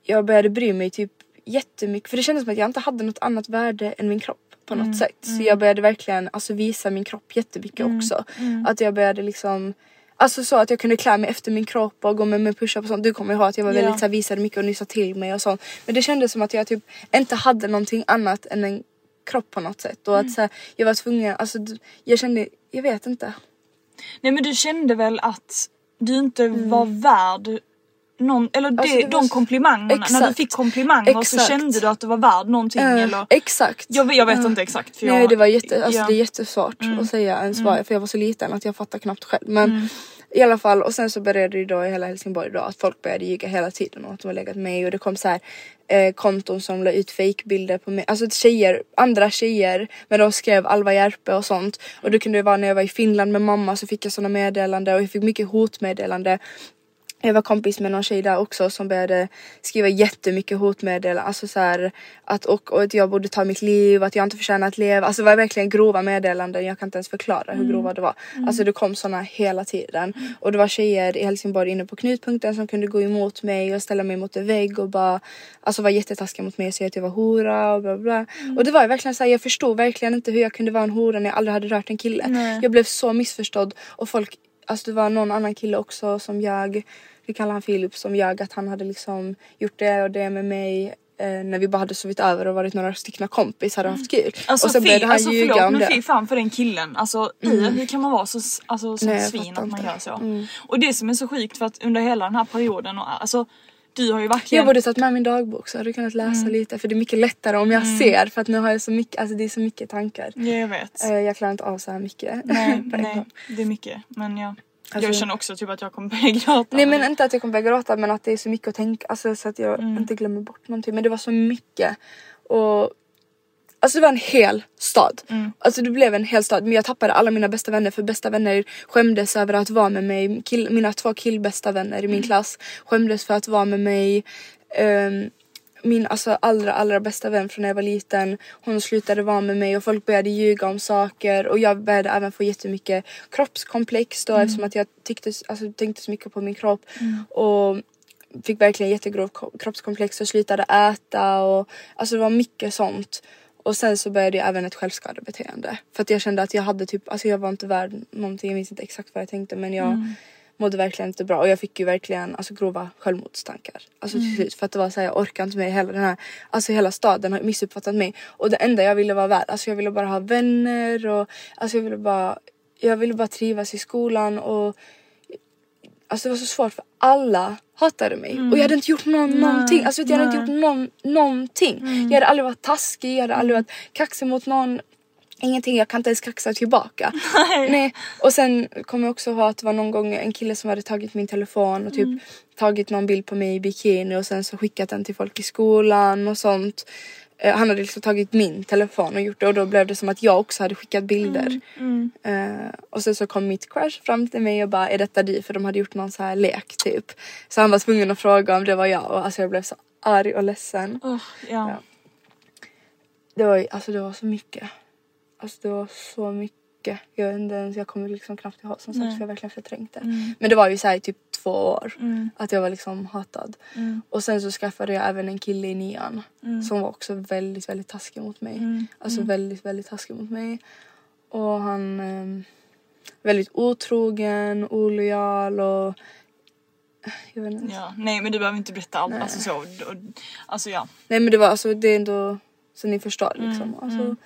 jag började bry mig typ jättemycket för det kändes som att jag inte hade något annat värde än min kropp på något sätt. Så jag började verkligen alltså, visa min kropp jättemycket också. Att jag började liksom Alltså så att jag kunde klä mig efter min kropp och gå med med push-up och sånt. Du kommer ihåg att jag var Ja. väldigt så här, visade mycket och nysa till mig och sånt. Men det kändes som att jag typ inte hade någonting annat än en kropp på något sätt. Och att så här, jag var tvungen, alltså jag kände, jag vet inte. Nej men du kände väl att du inte var värd någon, eller det, Mm. Alltså, det de så- komplimangerna, när du Exakt. fick komplimanger så Exakt. kände du att du var värd någonting Eh, eller? Exakt. Jag, jag vet Eh. inte exakt. För Nej jag, det var jätte, alltså. Mm. det är jättesvårt att säga ens vad för jag var så liten att jag fattar knappt själv. Men i alla fall och sen så började det då i hela Helsingborg då att folk började ljuga hela tiden om att de har legat mig och det kom så här eh, konton som la ut fejkbilder på mig. Alltså tjejer, andra tjejer men de skrev Alva Järpe och sånt. Och det kunde vara när jag var i Finland med mamma så fick jag såna meddelanden och jag fick mycket hotmeddelande. Jag var kompis med någon tjej där också som började skriva jättemycket hotmeddelanden. Alltså så här, att, och, och att jag borde ta mitt liv, att jag inte förtjänar att leva. Alltså det var verkligen grova meddelanden. Jag kan inte ens förklara hur grova det var. Alltså det kom såna hela tiden. Och det var tjejer i Helsingborg inne på knutpunkten som kunde gå emot mig och ställa mig mot en vägg och bara alltså var jättetaskiga mot mig och säga att jag var hora och bla bla. Och det var verkligen så här, jag förstod verkligen inte hur jag kunde vara en hora när jag aldrig hade rört en kille. Jag blev så missförstådd och folk Alltså det var någon annan kille också som jag, vi kallar han Filip, som jag att han hade liksom gjort det och det med mig eh, när vi bara hade sovit över och varit några stycken kompisar och haft kul. Alltså, och sen började han alltså ljuga förlåt om men det. fy fan för den killen. Alltså i, hur kan man vara så, alltså, så Nej, svin att man inte. gör så? Och det som är så sjukt för att under hela den här perioden, och, alltså du har ju verkligen... Jag borde tagit med min dagbok så hade du kunnat läsa Mm. lite för det är mycket lättare om jag ser för att nu har jag så mycket, alltså det är så mycket tankar. Ja jag vet. Eh, jag klarar inte av så här mycket. nej, nej, (laughs) det är mycket. Men ja. Alltså- jag känner också typ att jag kommer börja gråta. Nej men inte att jag kommer börja gråta men att det är så mycket att tänka, alltså så att jag Mm. inte glömmer bort någonting. Men det var så mycket. Och Alltså det var en hel stad. Mm. Alltså det blev en hel stad men jag tappade alla mina bästa vänner för bästa vänner skämdes över att vara med mig. Kill, mina två killbästa vänner i Mm. min klass skämdes för att vara med mig. Ehm, min alltså allra allra bästa vän från när jag var liten hon slutade vara med mig och folk började ljuga om saker och jag började även få jättemycket kroppskomplex då eftersom att jag tyckte, alltså, tänkte så mycket på min kropp och fick verkligen jättegrov ko- kroppskomplex och slutade äta och alltså det var mycket sånt. Och sen så började jag även ett självskadebeteende. För att jag kände att jag hade typ, alltså jag var inte värd någonting, jag minns inte exakt vad jag tänkte men jag mådde verkligen inte bra. Och jag fick ju verkligen alltså grova självmordstankar. Alltså till slut för att det var så här, jag orkar inte med hela den här, alltså hela staden har missuppfattat mig. Och det enda jag ville var värd, alltså jag ville bara ha vänner och alltså jag ville bara, jag ville bara trivas i skolan och Alltså det var så svårt för alla hatade mig och jag hade inte gjort någon, någonting. Alltså vet, jag hade inte gjort någon, någonting. Jag hade aldrig varit taskig, jag hade aldrig varit kaxig mot någon. Ingenting, jag kan inte ens kaxa tillbaka. (laughs) Nej. Och sen kommer jag också ihåg att det var någon gång en kille som hade tagit min telefon och typ tagit någon bild på mig i bikini och sen så skickat den till folk i skolan och sånt. Eh, han hade liksom tagit min telefon och gjort det och då blev det som att jag också hade skickat bilder. Eh, och sen så kom mitt crush fram till mig och bara är detta du? För de hade gjort någon så här lek typ. Så han var tvungen att fråga om det var jag och alltså jag blev så arg och ledsen. Åh, ja. Det var alltså det var så mycket. Alltså det var så mycket mycket. Jag, inte ens- jag kommer liksom knappt ihåg som sagt Nej. för jag verkligen förträngt det. Mm. Men det var ju så här i typ två år. Mm. Att jag var liksom hatad. Mm. Och sen så skaffade jag även en kille i nian. Mm. Som var också väldigt väldigt taskig mot mig. Mm. Alltså väldigt väldigt taskig mot mig. Och han ehm, väldigt otrogen, olojal och jag vet inte. Ja, nej men du behöver inte berätta allt. Nej. Alltså så. och- Alltså ja. Nej men det var alltså det är ändå så ni förstår Mm, liksom. Alltså,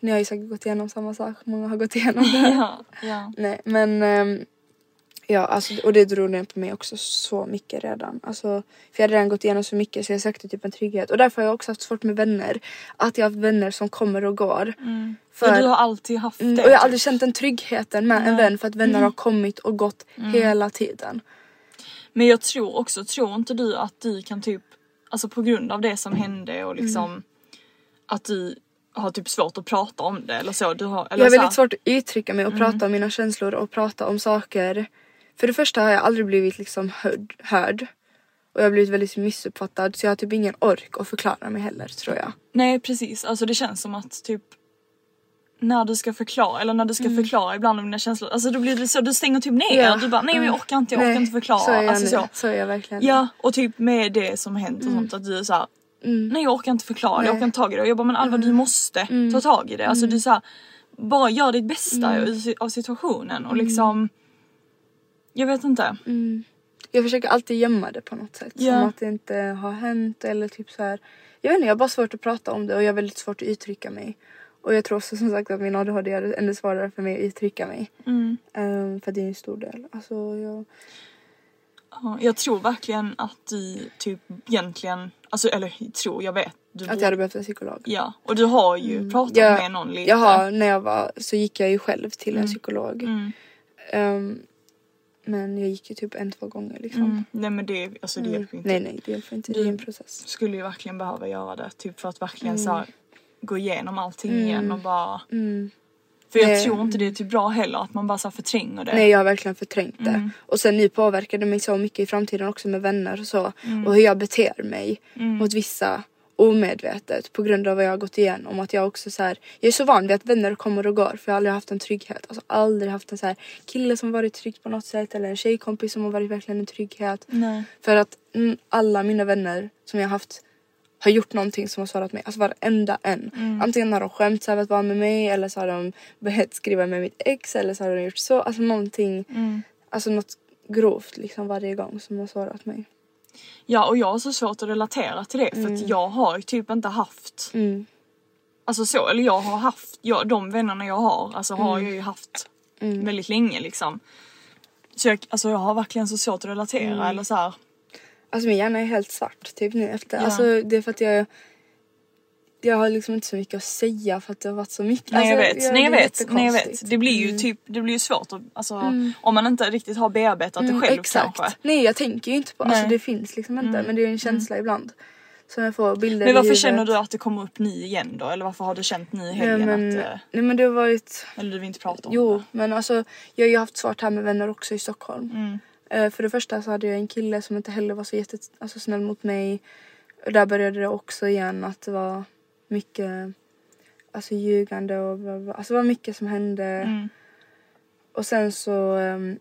Ni har ju säkert gått igenom samma sak. Många har gått igenom det. (laughs) ja, ja. Nej men ehm, ja alltså och det drog ner på mig också så mycket redan. Alltså för jag hade redan gått igenom så mycket så jag sökte typ en trygghet och därför har jag också haft svårt med vänner. Att jag har haft vänner som kommer och går. För, du har alltid haft det. Mm, och jag har typ. aldrig känt den tryggheten med en vän för att vänner har kommit och gått hela tiden. Men jag tror också, tror inte du att du kan typ, alltså på grund av det som hände och liksom Mm. Att du har typ svårt att prata om det eller så. Du har, eller Jag har väldigt svårt att uttrycka mig och prata om mina känslor och prata om saker. För det första har jag aldrig blivit liksom hörd. hörd. Och jag har blivit väldigt missuppfattad så jag har typ ingen ork att förklara mig heller tror jag. Nej precis, alltså det känns som att typ när du ska förklara eller när du ska Mm. förklara ibland om dina känslor, alltså då blir det så, du stänger typ ner. Ja. Du bara nej men jag orkar inte, jag orkar Nej, inte förklara. Så är jag alltså nu. så. Så är jag verkligen. Ja och typ med det som hänt och sånt att du är såhär Nej jag orkar inte förklara, jag Mm. Nej. Mm. orkar inte ta tag i det. Och jag bara men Alva du måste ta tag i det. Alltså du såhär bara gör ditt bästa Mm. av situationen och liksom Jag vet inte. Jag försöker alltid gömma det på något sätt. Ja. Som att det inte har hänt eller typ så här. Jag vet inte, jag har bara svårt att prata om det och jag har väldigt svårt att uttrycka mig. Och jag tror också som sagt att min ADHD det ännu svårare för mig att uttrycka mig. Mm. Ehm, för det är en stor del. Alltså jag... Ja, Jag tror verkligen att du typ egentligen, alltså eller tror, jag vet. Du Att jag hade behövt en psykolog. Ja och du har ju pratat Jag- med någon lite. Jag har, när jag var så gick jag ju själv till en Mm. psykolog. Mm. Ehm, men jag gick ju typ en, två gånger liksom. Mm. Nej men det, alltså, det Mm. hjälper inte. Nej nej det hjälper inte, det är Du- en process. Skulle ju verkligen behöva göra det typ för att verkligen så här, gå igenom allting igen och bara Mm. För jag Nej. tror inte det är typ bra heller att man bara så förtränger det. Nej jag har verkligen förträngt det. Mm. Och sen nu påverkar det mig så mycket i framtiden också med vänner och så. Mm. Och hur jag beter mig mot vissa omedvetet på grund av vad jag har gått igenom. Att jag också så här, jag är så van vid att vänner kommer och går för jag har aldrig haft en trygghet. Alltså aldrig haft en så här kille som varit trygg på något sätt eller en tjejkompis som har varit verkligen en trygghet. Nej. För att mm, alla mina vänner som jag har haft har gjort någonting som har sårat mig. Alltså varenda en. Mm. Antingen har de skämts över att vara med mig eller så har de (laughs) börjat skriva med mitt ex eller så har de gjort så. Alltså någonting. Mm. Alltså något grovt liksom varje gång som har sårat mig. Ja och jag har så svårt att relatera till det för att jag har typ inte haft Mm. Alltså så, eller jag har haft, jag, de vännerna jag har alltså har jag ju haft Mm. väldigt länge liksom. Så jag, alltså jag har verkligen så svårt att relatera Mm. eller så här. Alltså min hjärna är helt svart typ nu efter. Ja. Alltså det är för att jag jag har liksom inte så mycket att säga för att det har varit så mycket. Nej jag Alltså, vet, nej jag det vet, nej jag vet. Det blir ju Mm. typ, det blir ju svårt att, alltså om man inte riktigt har bearbetat det Mm, själv exakt. kanske. Nej jag tänker ju inte på, alltså Nej. det finns liksom inte men det är en känsla ibland. Som jag får bilder Men varför känner du att det kommer upp ny igen då? Eller varför har du känt ny i Nej helgen men, att, eh, nej men det har varit, eller du vill inte prata om jo det? men alltså jag har ju haft svårt här med vänner också i Stockholm. Eh, för det första så hade jag en kille som inte heller var så jätte, alltså, snäll mot mig. Och där började det också igen att det var mycket alltså ljugande och bla bla. alltså det var mycket som hände. Mm. Och sen så ehm,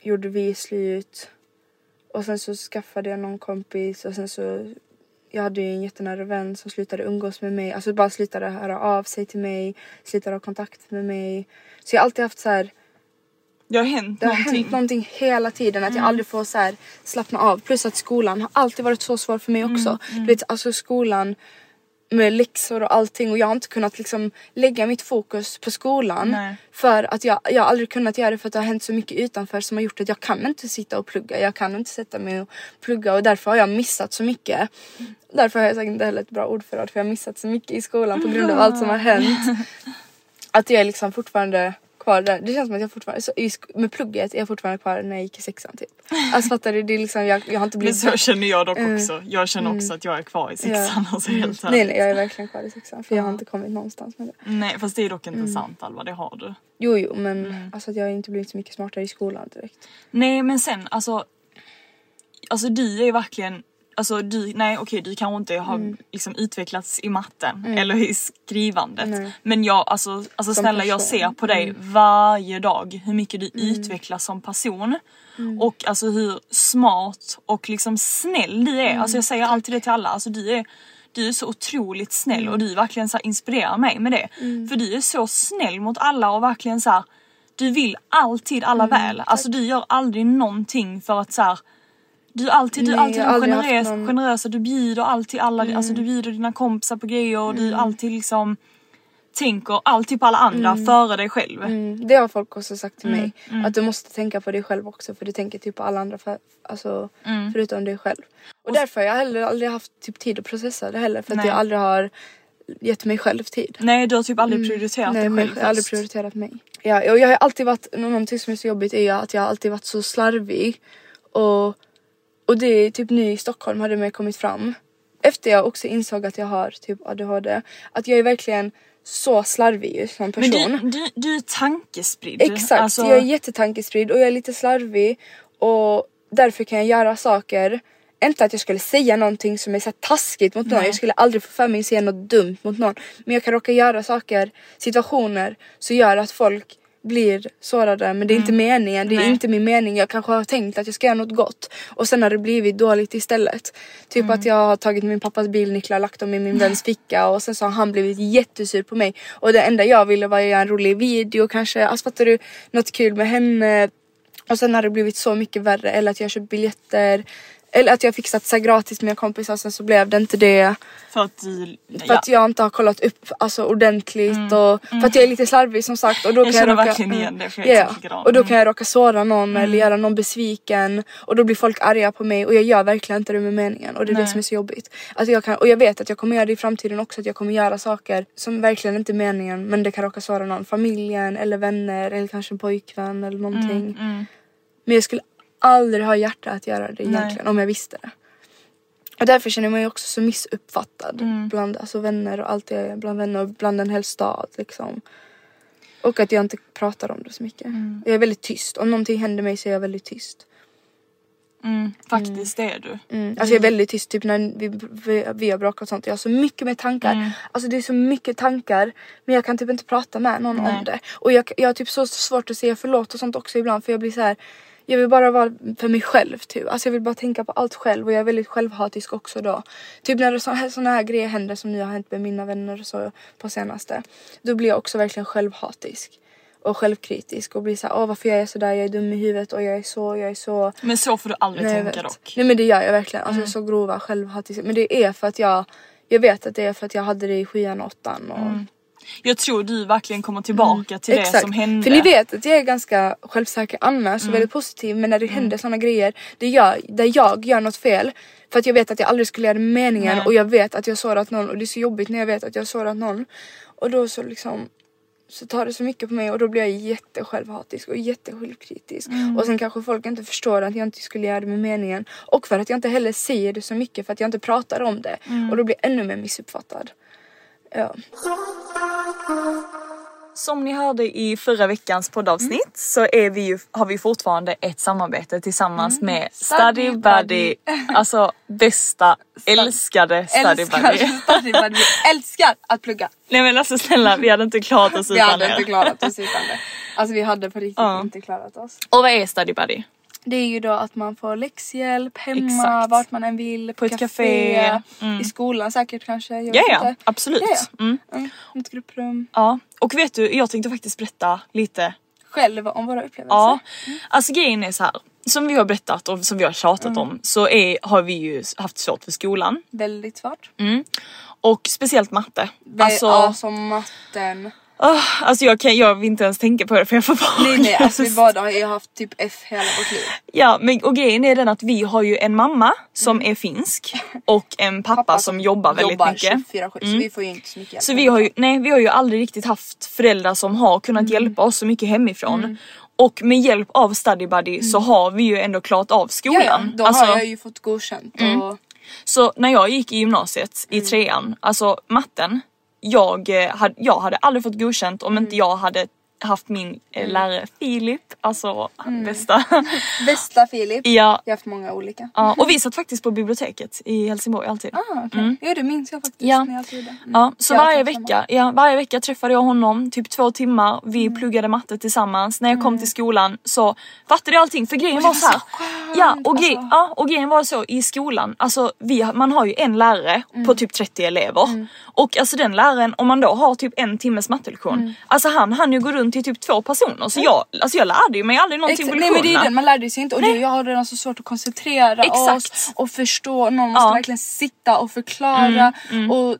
gjorde vi slut. Och sen så skaffade jag någon kompis och sen så jag hade ju en jättenära vän som slutade umgås med mig. Alltså bara slutade höra av sig till mig. Slutade ha kontakt med mig. Så jag har alltid haft så här. Det har hänt Det har någonting. hänt någonting hela tiden. Att jag aldrig får så här slappna av. Plus att skolan har alltid varit så svår för mig också. Du vet alltså skolan med läxor och allting och jag har inte kunnat liksom lägga mitt fokus på skolan. Nej. För att jag, jag har aldrig kunnat göra det för att det har hänt så mycket utanför som har gjort att jag kan inte sitta och plugga. Jag kan inte sätta mig och plugga och därför har jag missat så mycket. Därför har jag säkert inte heller ett bra ordförråd för jag har missat så mycket i skolan på grund av allt som har hänt. (laughs) Att jag liksom fortfarande kvar där. Det känns som att jag fortfarande, så med plugget är jag fortfarande kvar när jag gick i sexan typ. Alltså fattar du? Det är liksom, jag, jag har inte Men blivit så känner jag dock också. Jag känner också att jag är kvar i sexan. Mm. Ja. Alltså helt Nej nej jag är verkligen kvar i sexan för jag har inte kommit någonstans med det. Nej fast det är dock inte Mm. sant Alva, det har du. Jo jo men Mm. alltså att jag har inte blivit så mycket smartare i skolan direkt. Nej men sen alltså. Alltså du är verkligen. Alltså du, nej okej du kanske inte har liksom utvecklats i matten eller i skrivandet. Nej. Men jag, alltså, alltså Som snälla jag person. ser på dig varje dag hur mycket du utvecklas som person. Och alltså hur smart och liksom snäll du är. Alltså jag säger alltid det till alla, alltså du är du är så otroligt snäll och du verkligen så inspirerar mig med det. För du är så snäll mot alla och verkligen så här, du vill alltid alla väl. Alltså du gör aldrig någonting för att så här, du är alltid, du Nej, alltid jag har aldrig haft generös, någon- Mm. generösa, du bjuder alltid alla, alltså du bjuder dina kompisar på grejer och du alltid liksom tänker alltid på alla andra före dig själv. Mm, det har folk också sagt till mig. mm. Att du måste tänka på dig själv också för du tänker typ på alla andra för, alltså, Mm. förutom dig själv. Och därför har jag heller aldrig haft typ tid att processa det heller för att Nej. jag aldrig har gett mig själv tid. Nej du har typ aldrig prioriterat Mm. Nej dig men själv jag har aldrig först. prioriterat mig. Ja, och jag har alltid varit, någonting som är så jobbigt är ju att jag har alltid varit så slarvig. Och, och det är typ nu i Stockholm har det mer kommit fram. Efter jag också insåg att jag har typ ADHD. Att jag är verkligen så slarvig som Men person. du, du, du är tankespridd. Exakt, Alltså, jag är jättetankespridd och jag är lite slarvig och därför kan jag göra saker inte att jag skulle säga någonting som är så taskigt mot någon, jag skulle aldrig få för mig att säga något dumt mot någon. Men jag kan råka göra saker, situationer, som gör att folk blir sårade men det är inte meningen, det är Mm. Nej. inte min mening. Jag kanske har tänkt att jag ska göra något gott och sen har det blivit dåligt istället. Typ Mm. att jag har tagit min pappas bilnycklar, lagt dem i min väns ficka och sen så har han blivit jättesur på mig. Och det enda jag ville var att göra en rolig video kanske, alltså fattar du? Något kul med henne. Och sen har det blivit så mycket värre eller att jag köpt biljetter eller att jag fixat så här gratis med mina kompisar sen så blev det inte det. För att du... För att jag inte har kollat upp alltså, ordentligt och för att jag är lite slarvig som sagt. Och då Mm. Jag kan känner jag råka, verkligen igen det, för jag är Ja, exakt likadan. och då Mm. kan jag råka såra någon eller göra någon besviken och då blir folk arga på mig och jag gör verkligen inte det med meningen och det är det Nej. som är så jobbigt. Att jag kan, och jag vet att jag kommer göra det i framtiden också att jag kommer göra saker som verkligen inte är meningen men det kan råka såra någon, familjen eller vänner eller kanske en pojkvän eller någonting. mm. Men jag skulle aldrig ha hjärta att göra det egentligen om jag visste det. Och därför känner jag mig också så missuppfattad Mm. bland alltså, vänner och allt det, bland vänner och bland en hel stad liksom. Och att jag inte pratar om det så mycket. Mm. Jag är väldigt tyst. Om någonting händer mig så är jag väldigt tyst. Mm, faktiskt det är du. Mm. Alltså jag är väldigt tyst typ när vi, vi, vi har bråkat och sånt. Jag har så mycket med tankar. Mm. Alltså det är så mycket tankar. Men jag kan typ inte prata med någon Nej. om det. Och jag, jag har typ så svårt att säga förlåt och sånt också ibland. För jag blir så här. Jag vill bara vara för mig själv typ. Alltså jag vill bara tänka på allt själv och jag är väldigt självhatisk också då. Typ när såna här, grejer händer som nu har hänt med mina vänner och så på senaste. Då blir jag också verkligen självhatisk. Och självkritisk och blir såhär, åh varför jag är sådär, jag är dum i huvudet och jag är så, jag är så. Men så får du aldrig Nej, jag tänka dock. Nej men det gör jag verkligen. Alltså Mm. så grova självhatiska. Men det är för att jag, jag vet att det är för att jag hade det i sjuan och åttan. Och... Jag tror du verkligen kommer tillbaka till det Mm. Exakt. som hände. För ni vet att jag är ganska självsäker annars Mm. och väldigt positiv men när det händer såna grejer det gör, där jag gör något fel för att jag vet att jag aldrig skulle göra det meningen Nej. och jag vet att jag sårat någon och det är så jobbigt när jag vet att jag sårat någon och då så liksom så tar det så mycket på mig och då blir jag jättesjälvhatisk och jättesjälvkritisk. Mm. Och sen kanske folk inte förstår att jag inte skulle göra det med meningen. Och för att jag inte heller säger det så mycket för att jag inte pratar om det. Mm. Och då blir jag ännu mer missuppfattad. Ja. Som ni hörde i förra veckans poddavsnitt så är vi ju, har vi fortfarande ett samarbete tillsammans med Study Buddy. Alltså bästa, älskade Study Buddy. Vi älskar att plugga. Nej men alltså snälla vi hade inte klarat oss Vi utan hade er. inte klarat oss utan det. Alltså vi hade på riktigt Ja. inte klarat oss. Och vad är Study Buddy? Det är ju då att man får läxhjälp hemma, Exakt. vart man än vill, på, ett café. café, i skolan säkert kanske. Jag Ja ja, inte. absolut. Ja, ja. Mm. Mm, ett grupprum. Ja. Och vet du, jag tänkte faktiskt berätta lite Själv om våra upplevelser. Ja, alltså grejen är så här. Som vi har berättat och som vi har tjatat Mm. om så är, har vi ju haft svårt för skolan. Väldigt svårt. Mm. Och speciellt matte. Alltså, Alltså, som matten. Åh, alltså jag, kan, jag vill inte ens tänka på det för jag får bara Nej nej, alltså vi (laughs) båda har ju haft typ F hela vårt liv. Ja men och grejen är den att vi har ju en mamma som är finsk (laughs) och en pappa, som jobbar väldigt jobbar mycket. 24/7 så Mm. vi får ju inte så mycket hjälp. Så vi har ju, nej vi har ju aldrig riktigt haft föräldrar som har kunnat Mm. hjälpa oss så mycket hemifrån. Och med hjälp av Study Buddy så har vi ju ändå klarat av skolan. Mm. ja, ja, då Alltså- har jag ju fått godkänt och Så när jag gick i gymnasiet i trean, alltså matten, jag, eh, jag hade aldrig fått godkänt om inte jag hade haft min eh, lärare Filip, alltså bästa. (laughs) Bästa Filip. ja, Jag har haft många olika. ja, och vi satt faktiskt på biblioteket i Helsingborg alltid. Ah, okay. Ja det minns jag faktiskt Ja. jag. Mm. Ja, så Jag varje samma. vecka, ja, varje vecka träffade jag honom, typ två timmar, vi Mm. pluggade matte tillsammans. När jag kom till skolan så fattade jag allting för grejen var var så här. så ja, och grej, alltså. ja, och grejen var så i skolan, alltså vi, man har ju en lärare Mm. på typ 30 elever. Och alltså den läraren, om man då har typ en timmes mattelektion, Mm. alltså han han ju gå runt till typ två personer. Så jag, alltså jag lärde ju mig aldrig någonting Exakt, på nej men det är lektionerna. det, man lärde sig inte och det, jag har redan så svårt att koncentrera Exakt. oss och förstå, någon måste Ja. verkligen sitta och förklara och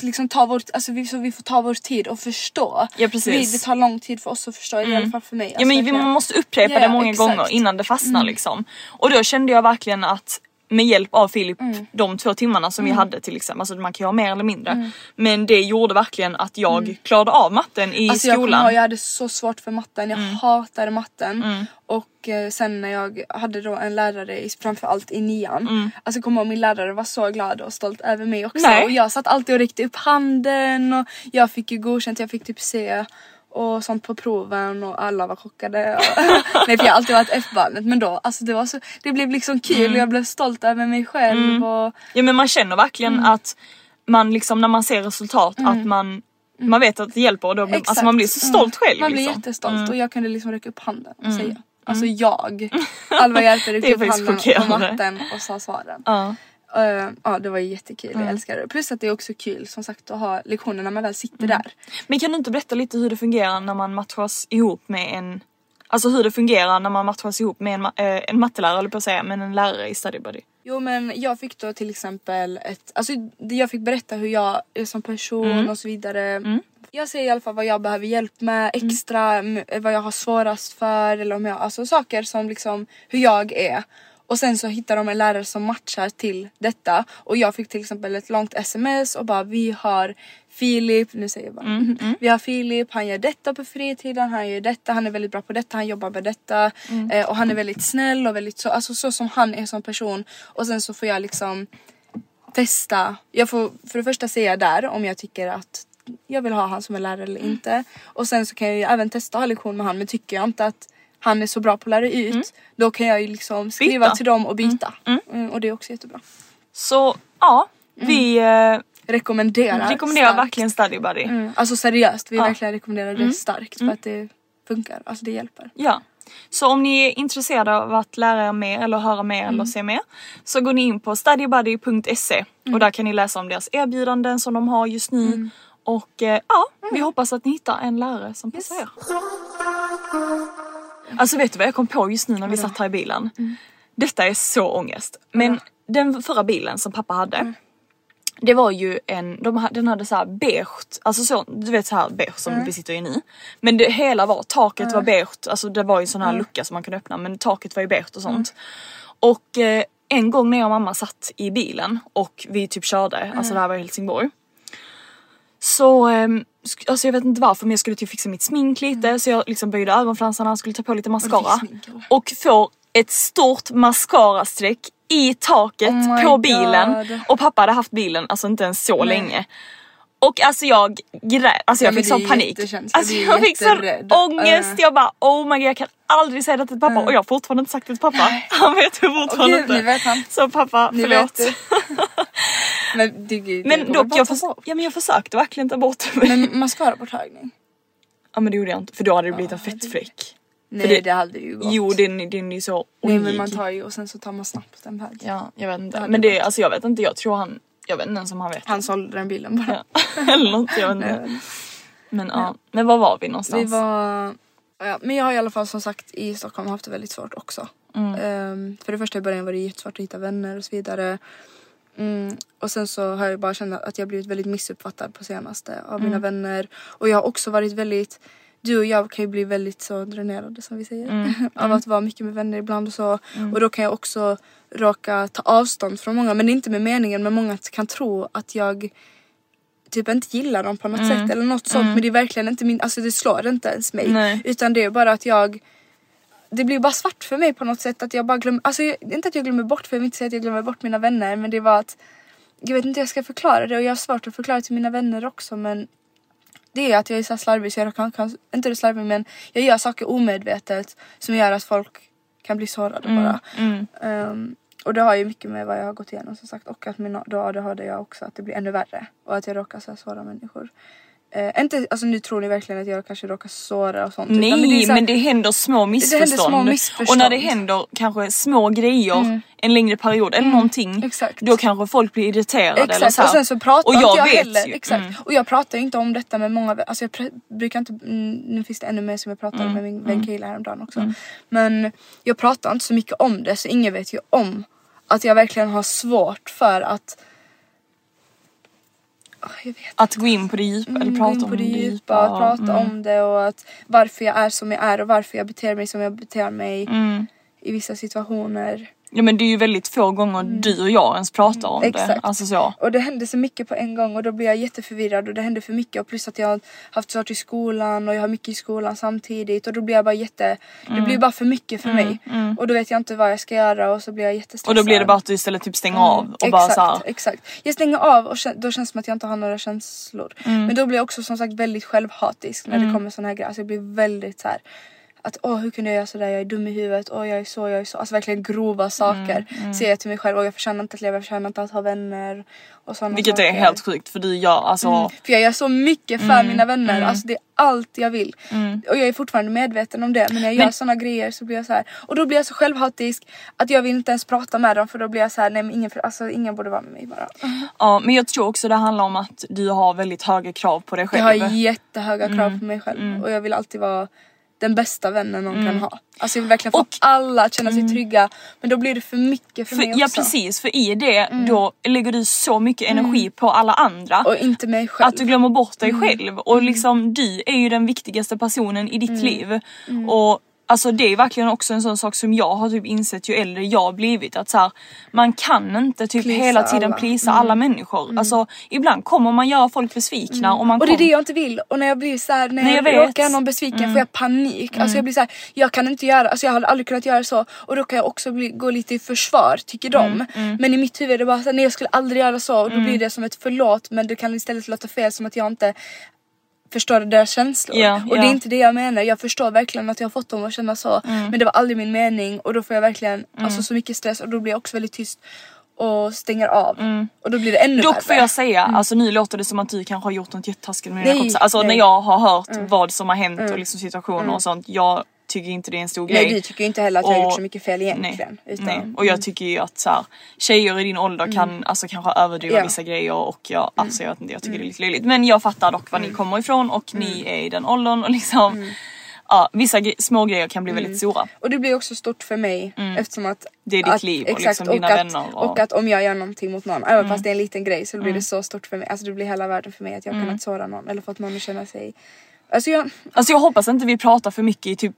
liksom ta vår, alltså vi, så vi får ta vår tid och förstå. Ja, precis. Mm. Vi, det tar lång tid för oss att förstå, i alla fall för mig. Ja Alltså, men vi verkligen. man måste upprepa Ja, det många exakt. Mm. gånger innan det fastnar liksom. Och då kände jag verkligen att med hjälp av Filip, Mm. de två timmarna som vi hade till exempel, alltså man kan ju ha mer eller mindre. Mm. Men det gjorde verkligen att jag klarade av matten i Alltså jag, skolan. Mm. ihåg, jag hade så svårt för matten, jag hatade matten. Och eh, sen när jag hade då en lärare i, framförallt i nian. Alltså jag kommer ihåg min lärare var så glad och stolt över mig också. Nej. Och jag satt alltid och räckte upp handen och jag fick ju godkänt, jag fick typ C och sånt på proven och alla var chockade. Och (laughs) Nej för jag har alltid varit F-barnet men då alltså det var så, det blev liksom kul och jag blev stolt över mig själv och Ja men man känner verkligen Mm. att man liksom när man ser resultat att man man vet att det hjälper och då blir, alltså man blir så stolt själv. Man blir liksom. jättestolt och jag kunde liksom räcka upp handen och säga. Alltså jag. (laughs) Alva är räckte upp handen på matten och sa svaren. Ja. Eh, ja det var jättekul, jag älskar det. Plus att det är också kul som sagt att ha lektioner när man väl sitter där. Men kan du inte berätta lite hur det fungerar när man matchas ihop med en Alltså hur det fungerar när man matchas ihop med en, ma- eh, en mattelärare eller på att säga, men en lärare i study buddy. Jo men jag fick då till exempel ett, alltså jag fick berätta hur jag är som person och så vidare. Jag säger i alla fall vad jag behöver hjälp med extra, m- vad jag har svårast för eller om jag, alltså saker som liksom hur jag är. Och sen så hittar de en lärare som matchar till detta. Och jag fick till exempel ett långt sms och bara vi har Filip, nu säger jag bara. Vi har Filip, han gör detta på fritiden, han gör detta, han är väldigt bra på detta, han jobbar med detta. Eh, och han är väldigt snäll och väldigt så, alltså så som han är som person. Och sen så får jag liksom testa. Jag får för det första säga där om jag tycker att jag vill ha han som en lärare eller inte. Och sen så kan jag ju även testa att ha lektion med han. Men tycker jag inte att han är så bra på att lära ut då kan jag ju liksom skriva Byta. till dem och byta. Mm, och det är också jättebra. Så ja, vi eh, Rekommenderar. rekommenderar starkt. verkligen study buddy. Mm, alltså seriöst, vi Ja. verkligen rekommenderar det starkt för att det funkar. Alltså det hjälper. Ja. Så om ni är intresserade av att lära er mer eller höra mer Mm. eller se mer så går ni in på studybuddy.se Mm. och där kan ni läsa om deras erbjudanden som de har just nu. Och eh, ja, vi Mm. hoppas att ni hittar en lärare som passar er. Alltså vet du vad jag kom på just nu när vi satt här i bilen? Mm. Detta är så ångest. Men den förra bilen som pappa hade Mm. det var ju en, de, den hade så här beige, alltså så, du vet så här beige som Mm. vi sitter i nu. Men det hela var, taket var beige, alltså det var ju sån här lucka som man kunde öppna men taket var ju beige och sånt. Och eh, en gång när jag och mamma satt i bilen och vi typ körde, alltså det här var i Helsingborg. Så, sk- alltså jag vet inte varför men jag skulle typ fixa mitt smink lite så jag liksom böjde ögonfransarna, skulle ta på lite mascara. eller? Och får ett stort mascarastreck i taket Oh på bilen. God. Och pappa hade haft bilen alltså inte ens så länge. Och alltså jag grät, alltså Ja, jag fick sån panik. Alltså jag fick sån ångest, Uh. jag bara oh my god jag kan aldrig säga det till pappa och jag har fortfarande inte sagt det till pappa. Han vet fortfarande Okej, inte. vet han. Så pappa, Ni förlåt. (laughs) Men det, det Men dock jag, förs- ja, men jag försökte verkligen ta bort det. Men... Mascaraborttagning? Ja men det gjorde jag inte för då hade det blivit en fettfläck. Nej det- det, hade ju gått. Jo den, den är ju så Nej ojig. men man tar ju och sen så tar man snabbt en väg. Ja jag vet inte. Men det, alltså jag vet inte, jag tror han, jag vet inte ens om han vet. Han sålde den bilen bara. Ja. (laughs) Eller något, jag vet inte. Men ja, men var var vi någonstans? Vi var... Ja, men jag har i alla fall som sagt i Stockholm haft det väldigt svårt också. Mm. Ehm, för det första i början var det jättesvårt att hitta vänner och så vidare. Mm, och sen så har jag bara känt att jag blivit väldigt missuppfattad på senaste av Mm. mina vänner. Och jag har också varit väldigt du och jag kan ju bli väldigt så dränerade som vi säger. Mm. (laughs) av att vara mycket med vänner ibland och så. Och då kan jag också råka ta avstånd från många. Men det är inte med meningen men många kan tro att jag typ inte gillar dem på något Mm. sätt eller något sånt. Men det är verkligen inte min, alltså det slår inte ens mig. Nej. Utan det är bara att jag det blir bara svart för mig på något sätt att jag bara glömmer, alltså inte att jag glömmer bort för jag vill inte säga att jag glömmer bort mina vänner men det var att jag vet inte hur jag ska förklara det och jag har svårt att förklara till mina vänner också men det är att jag är så slarvig så jag kan, kan inte det slarvig men jag gör saker omedvetet som gör att folk kan bli sårade bara. Ehm, och det har ju mycket med vad jag har gått igenom som sagt och att min då ADHD jag också att det blir ännu värre och att jag råkar så här såra människor. Eh, inte, alltså nu tror ni verkligen att jag kanske råkar såra och sånt. utan Nej det är så här- men det händer små missförstånd. små missförstånd. Och när det händer kanske små grejer en längre period eller någonting. Exakt. Då kanske folk blir irriterade eller Exakt så här. och sen så pratar Och inte jag jag vet heller. ju. Exakt. Mm. Och jag pratar ju inte om detta med många, alltså jag brukar inte, mm, nu finns det ännu mer som jag pratade Mm. med min vän Kayla häromdagen också. Men jag pratar inte så mycket om det så ingen vet ju om att jag verkligen har svårt för att jag Att gå in på det djupa eller Mm, prata om det det djupa, att prata Mm. om det och att varför jag är som jag är och varför jag beter mig som jag beter mig Mm. i vissa situationer. Ja men det är ju väldigt få gånger du och jag ens pratar om det. Mm. Exakt. Alltså så. Och det hände så mycket på en gång och då blir jag jätteförvirrad och det hände för mycket och plus att jag har haft svårt i skolan och jag har mycket i skolan samtidigt och då blir jag bara jätte, det Mm. blir bara för mycket för mig. Och då vet jag inte vad jag ska göra och så blir jag jättestressad. Och då blir det bara att du istället typ stänger av och exakt, bara så här, exakt. Jag stänger av och då känns det som att jag inte har några känslor. Mm. Men då blir jag också som sagt väldigt självhatisk när det kommer såna här grejer. Alltså jag blir väldigt så här att åh hur kunde jag göra sådär, jag är dum i huvudet, åh jag är så, jag är så. Alltså verkligen grova saker Mm, säger jag till mig själv. Och jag förtjänar inte att leva, jag förtjänar inte att ha vänner. Och vilket saker. är helt sjukt för du gör alltså Mm. För jag gör så mycket för Mm, mina vänner, alltså det är allt jag vill. Och jag är fortfarande medveten om det men när jag gör Men- såna grejer så blir jag så här. Och då blir jag så självhatisk att jag vill inte ens prata med dem för då blir jag så här: nej men ingen, alltså, ingen borde vara med mig bara. Ja men jag tror också det handlar om att du har väldigt höga krav på dig Jag själv. har jättehöga krav Mm, på mig själv och jag vill alltid vara den bästa vännen någon kan ha. Alltså jag vill verkligen få Och- alla att känna sig trygga men då blir det för mycket för, mig För, också. ja precis för i det då lägger du så mycket energi på alla andra. Och inte mig själv. Att du glömmer bort dig själv och liksom du är ju den viktigaste personen i ditt liv. Och alltså det är verkligen också en sån sak som jag har typ insett ju äldre jag blivit att så här, man kan inte typ Pleasa hela tiden alla. plisa alla människor. Alltså ibland kommer man göra folk besvikna och man Och det är det jag inte vill och när jag blir så här, när Nej, jag, jag. Mm. råkar någon besviken får jag panik. Alltså jag blir så här, jag kan inte göra, alltså jag har aldrig kunnat göra så och då kan jag också bli, gå lite i försvar tycker de. Mm, Men i mitt huvud är det bara så här, nej jag skulle aldrig göra så och då blir det som ett förlåt men det kan istället låta fel som att jag inte förstår deras känslor. Ja, och ja. det är inte det jag menar, jag förstår verkligen att jag har fått dem att känna så Mm. men det var aldrig min mening och då får jag verkligen alltså, så mycket stress och då blir jag också väldigt tyst och stänger av och då blir det ännu Mm. Dock värre. får jag säga, alltså nu låter det som att du kanske har gjort något jättetaskigt med dina kompisar. Alltså nej. när jag har hört vad som har hänt och liksom situationer och sånt. Jag tycker inte det är en stor Nej grej. du tycker inte heller att jag har Och- gjort så mycket fel egentligen. Nej, utan, Mm. nej. Och jag tycker ju att så här, tjejer i din ålder kan alltså kanske överdriva Ja. vissa grejer och jag, alltså, jag, vet inte, jag tycker det är lite löjligt. Men jag fattar dock var ni kommer ifrån och ni är i den åldern och liksom ja, vissa gre- små grejer kan bli väldigt stora. Och det blir också stort för mig eftersom att Det är ditt att, liv och exakt, liksom dina att, vänner och- Och att om jag gör någonting mot någon, även fast det är en liten grej så blir det så stort för mig. Alltså det blir hela världen för mig att jag har kunnat såra någon eller fått någon att känna sig... Alltså jag... Alltså jag hoppas inte vi pratar för mycket i typ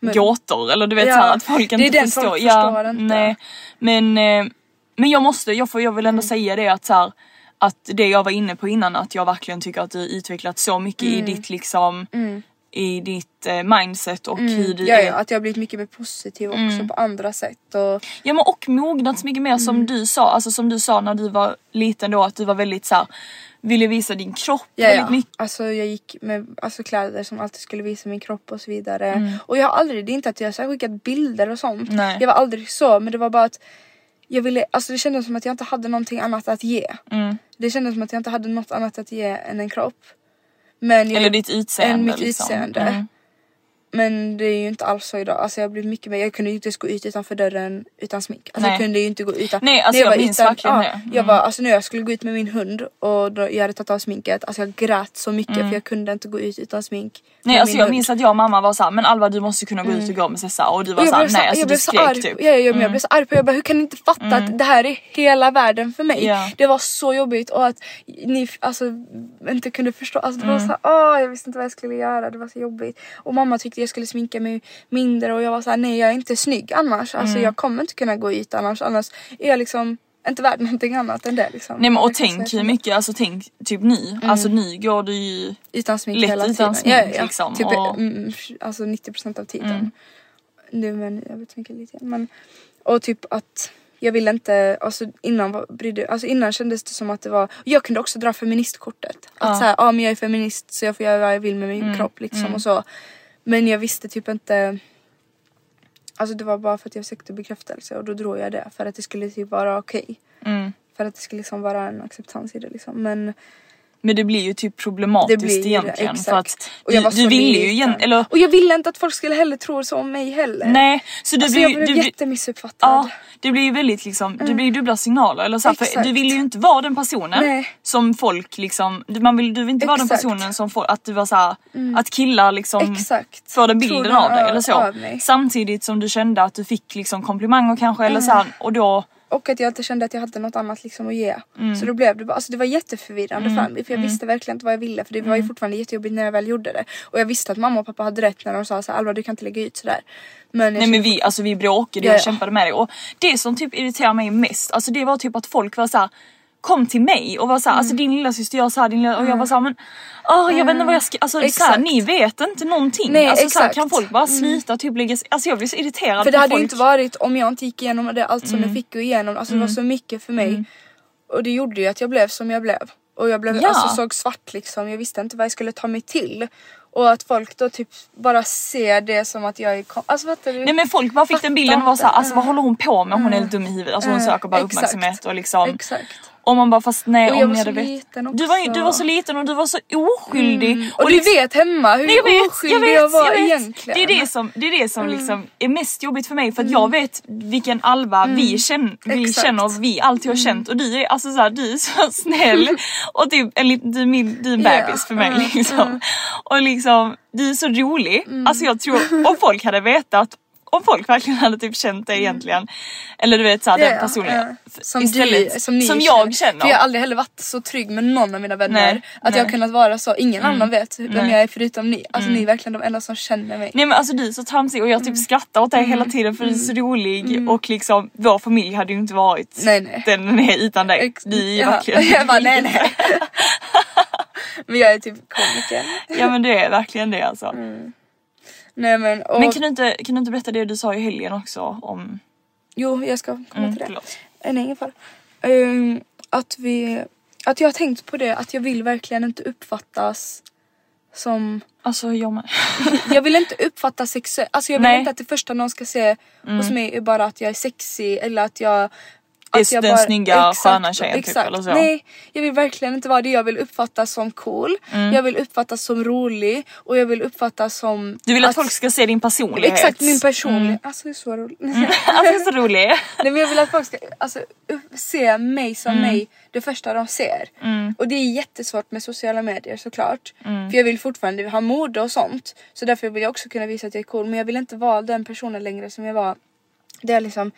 gåtor eller du vet Ja, så här, att folk det är inte förstår. folk ja, förstår inte. Nej. Men, eh, men jag måste, jag, får, jag vill Mm. ändå säga det att så här, att det jag var inne på innan att jag verkligen tycker att du utvecklat så mycket Mm. i ditt liksom i ditt eh, mindset och hur du Ja, är. ja, att jag har blivit mycket mer positiv också på andra sätt. Och, Ja men och mognats mycket mer Mm. som du sa, alltså som du sa när du var liten då att du var väldigt så här, ville visa din kropp ja, väldigt ja. mycket. Alltså jag gick med alltså, kläder som alltid skulle visa min kropp och så vidare. Mm. Och jag har aldrig, det är inte att jag har skickat bilder och sånt. Nej. Jag var aldrig så men det var bara att jag ville, alltså det kändes som att jag inte hade någonting annat att ge. Mm. Det kändes som att jag inte hade något annat att ge än en kropp. Men Eller ditt utseende. än mitt liksom. utseende. Mm. Men det är ju inte alls så idag. Alltså jag blivit mycket mer, jag kunde ju inte ens gå ut utanför dörren utan smink. Alltså jag Nej. kunde ju inte gå utan. Nej, alltså jag var minns verkligen ja, det. Mm. Jag var, alltså när jag skulle gå ut med min hund och då jag hade tagit av sminket, alltså jag grät så mycket för jag kunde inte gå ut utan smink. Nej alltså jag hund. minns att jag och mamma var såhär, men Alva du måste kunna gå ut och gå med Sessa och du var jag såhär, blev så, nej alltså jag du blev så skrek arg, typ. ja, ja, men jag blev så arg på jag bara hur kan ni inte fatta att det här är hela världen för mig? Ja. Det var så jobbigt och att ni alltså, inte kunde förstå. Alltså, det var så här, åh, jag visste inte vad jag skulle göra, det var så jobbigt. Och mamma tyckte jag skulle sminka mig mindre och jag var så här, nej jag är inte snygg annars. Alltså jag kommer inte kunna gå ut annars. Annars är jag liksom inte värd någonting annat än det. Liksom. Nej men och tänk hur mycket, alltså tänk typ nu, alltså nu går du ju Utan smink lätt hela utan tiden. smink, liksom, Typ och- mm, alltså 90% av tiden. Nu men jag vet inte lite. Men, och typ att Jag ville inte, alltså innan, brydde, alltså innan kändes det som att det var, jag kunde också dra feministkortet. Att Ja. Mm, såhär, ja men jag är feminist så jag får göra vad jag vill med min kropp liksom och så. Men jag visste typ inte, alltså det var bara för att jag sökte bekräftelse och då drog jag det för att det skulle typ vara okej. Mm. För att det skulle liksom vara en acceptans i det liksom. Men Men det blir ju typ problematiskt Det blir ju det, egentligen för att exakt. Och du, du ville ju igen, eller Och jag ville inte att folk skulle heller tro så om mig heller. nej så du alltså blir jag blev du jättemissuppfattad. Ja, det blir ju väldigt liksom, det blir ju dubbla signaler eller så här, för Exakt. du vill ju inte vara den personen Nej. som folk liksom, man vill, du vill inte vara den Exakt. personen som får, att du var så här, att killar liksom Exakt. får den bilden de av dig eller så. Samtidigt som du kände att du fick liksom komplimanger kanske eller så här, och då Och att jag inte kände att jag hade något annat liksom att ge. Mm. Så då blev det bara, alltså det var jätteförvirrande för mig för jag visste verkligen inte vad jag ville för det var Mm. ju fortfarande jättejobbigt när jag väl gjorde det. Och jag visste att mamma och pappa hade rätt när de sa såhär Alva du kan inte lägga ut sådär. Men Nej men vi, alltså vi bråkade Ja, och ja. kämpade med det och det som typ irriterar mig mest, alltså det var typ att folk var så här, kom till mig och var såhär, Mm. alltså din lilla syster gör såhär, din lilla, och jag var såhär men åh jag vet inte vad jag ska, alltså så här, Exakt. ni vet inte någonting. Nej, alltså så här, exakt. kan folk bara sluta typ lägga alltså jag blir så irriterad För det hade folk. ju inte varit om jag inte gick igenom det allt som Mm. jag fick gå igenom. Alltså det var så mycket för mig. Och det gjorde ju att jag blev som jag blev. Och jag blev, Ja. alltså såg svart liksom. Jag visste inte vad jag skulle ta mig till. Och att folk då typ bara ser det som att jag är Alltså fattar du? Nej men folk bara fick den bilden och var såhär, alltså vad håller hon på med? Hon är helt dum i huvudet. Alltså hon Mm, söker bara exakt. uppmärksamhet och liksom. Exakt. Och man bara fast nej Och jag om så hade vet. liten Du var, också. du var så liten och du var så oskyldig. Och, du liksom- vet hemma hur jag vet, oskyldig jag vet, jag var jag vet. egentligen. Det är det som, det är, det som Mm. liksom är mest jobbigt för mig för att jag vet vilken Alva vi, känner, vi Mm. Exakt. Mm. känner och vi alltid har känt och du är alltså så här, du är så (laughs) snäll (laughs) och typ en du är min, du är en bebis för mig mm, liksom. Och liksom du är så rolig. Mm. Alltså jag tror om folk hade vetat om folk verkligen hade typ känt dig egentligen. Eller du vet såhär Ja, den personen. ja. Som, Istället, du, som, ni som jag känner. För jag har aldrig heller varit så trygg med någon av mina vänner. Nej, att nej. Mm. jag har kunnat vara så, ingen annan vet vem Nej. jag är förutom ni. Alltså ni är verkligen de enda som känner mig. Nej men alltså du är så tramsig och jag Mm. typ skrattar åt dig hela tiden för du är så rolig och liksom vår familj hade ju inte varit Nej, den den är utan dig. Du är ju Ja, verkligen (laughs) Jag bara nej nej. (laughs) men jag är typ komiker. Ja men det är verkligen det alltså. Nej men, och, Men kan du, inte, kan du inte berätta det du sa i helgen också om... Jo jag ska komma Mm, till det. förlåt. Eh, Nej ingen fara. Ehm, att vi, att jag har tänkt på det att jag vill verkligen inte uppfattas som Alltså jag med. (laughs) jag vill inte uppfatta sexuellt, alltså jag vill Nej. Mm. inte att det första någon ska se hos mig är bara att jag är sexig eller att jag Det är att jag den snygga, sköna tjejen typ, exakt. eller så. Nej, jag vill verkligen inte vara det. Jag vill uppfattas som cool, Mm. jag vill uppfattas som rolig och jag vill uppfattas som Du vill att, folk ska se din personlighet. Exakt min personlighet. Alltså det är så roligt. (laughs) Alltså det är så rolig. (laughs) Nej men jag vill att folk ska alltså, se mig som mig det första de ser. Och det är jättesvårt med sociala medier såklart. För jag vill fortfarande ha mode och sånt. Så därför vill jag också kunna visa att jag är cool. Men jag vill inte vara den personen längre som jag var. Där jag liksom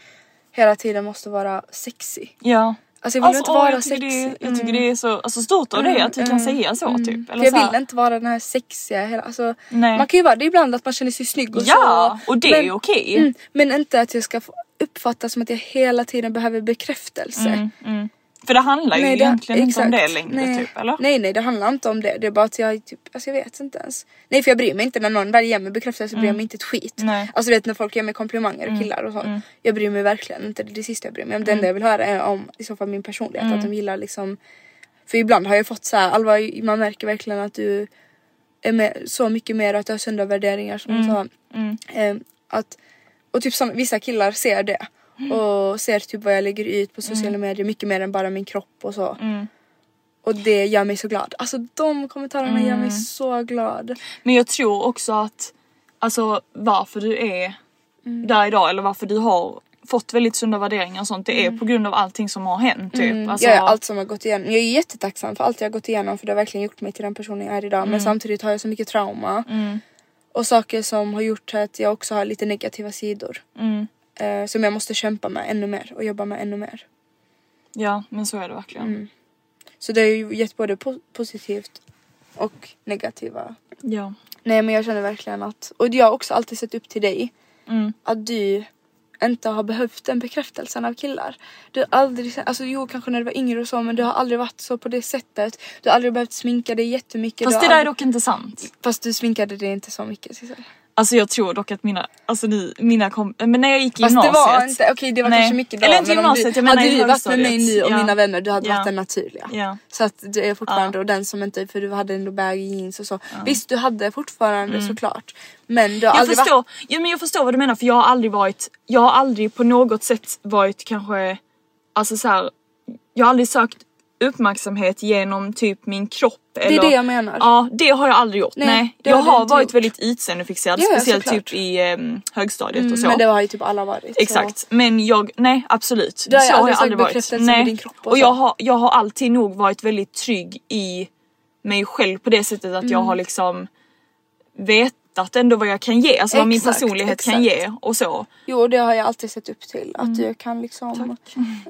hela tiden måste vara sexig. Ja. Alltså jag vill Alltså, inte åh, vara jag, sexig. det, jag tycker det är så alltså, stort av dig att du kan säga så typ. För Eller jag så vill inte vara den här sexiga hela, alltså, Nej. Man kan ju vara det ibland att man känner sig snygg och Ja, så. och det är okej. Mm, men inte att jag ska uppfattas som att jag hela tiden behöver bekräftelse. För det handlar ju Nej, det- egentligen inte om det exakt. längre nej. typ eller? Nej nej det handlar inte om det. Det är bara att jag typ, alltså jag vet inte ens. Nej för jag bryr mig inte när någon väl ger mig bekräftelse bryr jag mig inte ett skit. Nej. Alltså du vet när folk ger mig komplimanger och killar och så. Jag bryr mig verkligen inte. Det är det sista jag bryr mig om. Det enda jag vill höra är om i så fall min personlighet. Att de gillar liksom. För ibland har jag fått så här, Alva man märker verkligen att du är med så mycket mer att du har sunda värderingar som du sa. Ehm, att, och typ som, vissa killar ser det. Och ser typ vad jag lägger ut på sociala medier mycket mer än bara min kropp och så. Och det gör mig så glad. Alltså de kommentarerna gör mig så glad. Men jag tror också att alltså varför du är Mm. där idag eller varför du har fått väldigt sunda värderingar och sånt det är på grund av allting som har hänt typ. Alltså, Jag är allt som har gått igenom. Jag är jättetacksam för allt jag har gått igenom för det har verkligen gjort mig till den personen jag är idag. Mm. Men samtidigt har jag så mycket trauma. Och saker som har gjort att jag också har lite negativa sidor. Eh, som jag måste kämpa med ännu mer och jobba med ännu mer. Ja men så är det verkligen. Mm. Så det har ju gett både po- positivt och negativa. Ja. Nej men jag känner verkligen att, och jag har också alltid sett upp till dig. Mm. Att du inte har behövt den bekräftelsen av killar. Du har aldrig, alltså jo kanske när du var yngre och så men du har aldrig varit så på det sättet. Du har aldrig behövt sminka dig jättemycket. Fast det där är dock inte sant. Fast du sminkade dig inte så mycket Sissel. Alltså jag tror dock att mina, alltså ni, mina kom, men när jag gick i Fast gymnasiet. det var inte, okej det var Nej. kanske mycket då. Eller inte gymnasiet, du, jag menar Hade du varit med mig nu och Ja. mina vänner du hade Ja. varit den naturliga. Ja. Så att du är fortfarande och den som inte, för du hade ändå baggy jeans och så. Visst du hade fortfarande såklart. Men du har Mm. Jag aldrig förstår, varit... ja, men jag förstår vad du menar för jag har aldrig varit, jag har aldrig på något sätt varit kanske, alltså så här, jag har aldrig sökt uppmärksamhet genom typ min kropp Det är eller, det jag menar. Ja det har jag aldrig gjort. Nej, Nej, det jag har har varit gjort. väldigt utseendefixerad Ja, speciellt såklart. typ i em, högstadiet Mm, och så. Men det har ju typ alla varit. så- Exakt, men jag, nej absolut. Du har ju så har aldrig jag aldrig varit. Nej. din kropp och och så. jag har, jag har alltid nog varit väldigt trygg i mig själv på det sättet att Mm. jag har liksom vetat ändå vad jag kan ge, alltså vad min Exakt, personlighet kan exakt. ge och så. Jo det har jag alltid sett upp till. Att Mm. du kan liksom,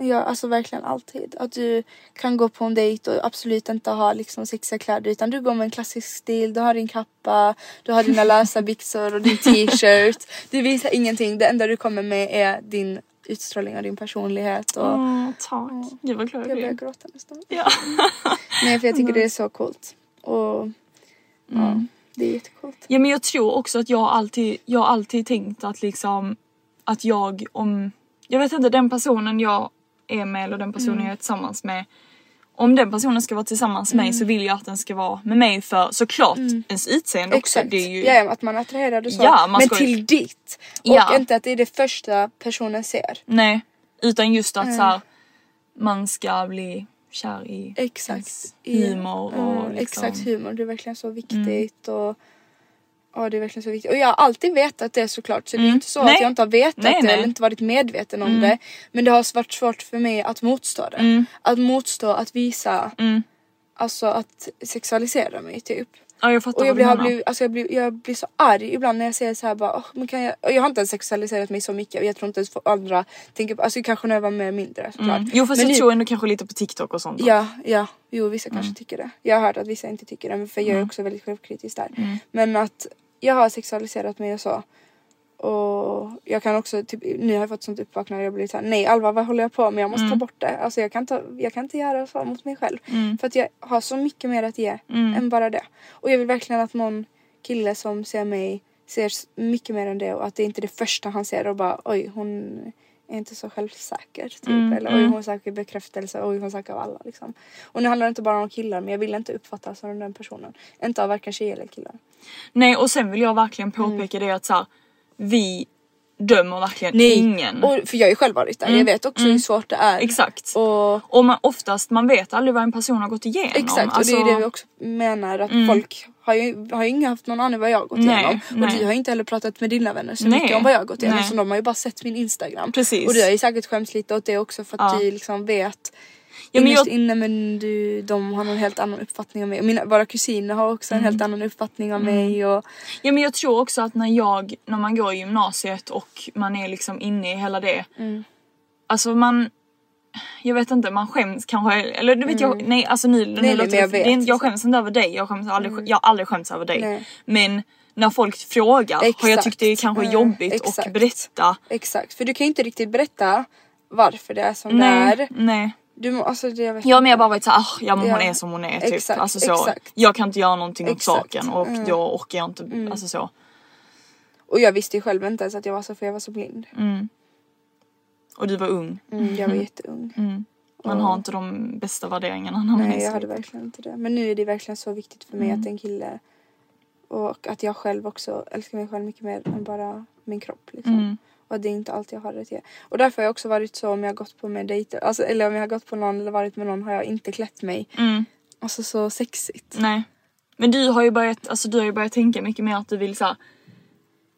ja alltså verkligen alltid. Att du kan gå på en dejt och absolut inte ha liksom sexiga kläder utan du går med en klassisk stil, du har din kappa, du har dina lösa byxor och din (laughs) t-shirt. Du visar ingenting, det enda du kommer med är din utstrålning och din personlighet. Och Mm, tack, gud vad glad jag jag börjar blir. gråta nästan. Ja. Nej för jag tycker det är så coolt. Och ja, det är jättecoolt. ja men jag tror också att jag alltid, jag alltid tänkt att liksom att jag om, jag vet inte den personen jag är med eller den personen Mm. jag är tillsammans med om den personen ska vara tillsammans med mig Mm. så vill jag att den ska vara med mig för såklart ens utseende också. Exakt, Det är ju, ja, att man attraherar och så. Ja, man Men ska till ditt. Och Ja. inte att det är det första personen ser. Nej, utan just Mm. att så här, man ska bli kär i Exakt. ens I- humor och Mm, liksom. Exakt, humor. Det är verkligen så viktigt. Och, ja, det är verkligen så viktigt. Och jag har alltid vetat det såklart. Så det är Mm. inte så Nej. att jag inte har vetat Nej, det nej. eller inte varit medveten om det. Men det har varit svårt för mig att motstå det. Mm. Att motstå att visa, Mm. alltså att sexualisera mig typ. Ja jag fattar Och jag blir, menar. blivit, alltså jag, blir, jag blir så arg ibland när jag säger så här bara, "Åh, men kan jag, och jag har inte ens sexualiserat mig så mycket och jag tror inte ens andra tänker på, alltså kanske när jag var med mindre såklart. Mm. Jo fast Men jag nu- tror ändå kanske lite på TikTok och sånt. Ja, ja, jo vissa Mm. kanske tycker det. Jag har hört att vissa inte tycker det för jag är också väldigt självkritisk där. Men att jag har sexualiserat mig och så. Och jag kan också, typ, nu har jag fått sånt uppvaknande jag blir såhär nej Alva vad håller jag på med? Jag måste ta bort det. Alltså jag kan, ta, jag kan inte göra så mot mig själv. För att jag har så mycket mer att ge än bara det. Och jag vill verkligen att någon kille som ser mig ser mycket mer än det och att det inte är det första han ser och bara oj hon är inte så självsäker typ. Eller oj hon söker bekräftelse, oj hon söker av alla liksom. Och nu handlar det inte bara om killar men jag vill inte uppfattas som den personen. Inte av varken tjejer eller killar. Nej och sen vill jag verkligen påpeka det att så här, vi dömer verkligen ingen. Och, för jag har ju själv varit där. Jag vet också hur svårt det är. Exakt. Och Och man, oftast man vet aldrig vad en person har gått igenom. Exakt Alltså, och det är det vi också menar att folk har ju, har ju inte haft någon aning vad jag har gått Nej, igenom. Och nej. du har ju inte heller pratat med dina vänner så Nej, mycket om vad jag har gått igenom nej. så de har ju bara sett min instagram. Precis. Och du har ju säkert skämts lite åt det också för att Ja. du liksom vet Ja, men jag- inne men du, de har någon helt annan uppfattning om mig. Och mina, våra kusiner har också Mm. en helt annan uppfattning om mig och Ja men jag tror också att när jag, när man går i gymnasiet och man är liksom inne i hela det. Mm. Alltså man, jag vet inte, man skäms kanske, eller du vet jag, nej alltså nu, nu Mm. nej, låter jag vet. det jag skäms inte över dig, jag skäms aldrig, jag har aldrig skämts över dig. Nej. Men när folk frågar har jag Exakt. tyckt det är kanske Mm, jobbigt exakt. att berätta. exakt för du kan ju inte riktigt berätta varför det är som Nej, det är. nej. Du, alltså, det, jag vet Jag har mer bara varit såhär, ah, ja men hon Ja. är som hon är typ. Exakt, alltså så. exakt. Jag kan inte göra någonting åt saken och Mm. då orkar jag inte, alltså så. Och jag visste ju själv inte ens att jag var så för jag var så blind. Och du var ung. Mm, jag var jätteung. Man har inte de bästa värderingarna när man är Nej jag hade verkligen inte det. Men nu är det verkligen så viktigt för mig Mm. att en kille och att jag själv också älskar mig själv mycket mer än bara min kropp. Liksom. Mm. Och det är inte allt jag har att ge. Och därför har jag också varit så om jag har gått på med dejter, alltså, eller om jag har gått på någon eller varit med någon har jag inte klätt mig. Mm. Alltså så sexigt. Nej. Men du har ju börjat, alltså du har ju börjat tänka mycket mer att du vill så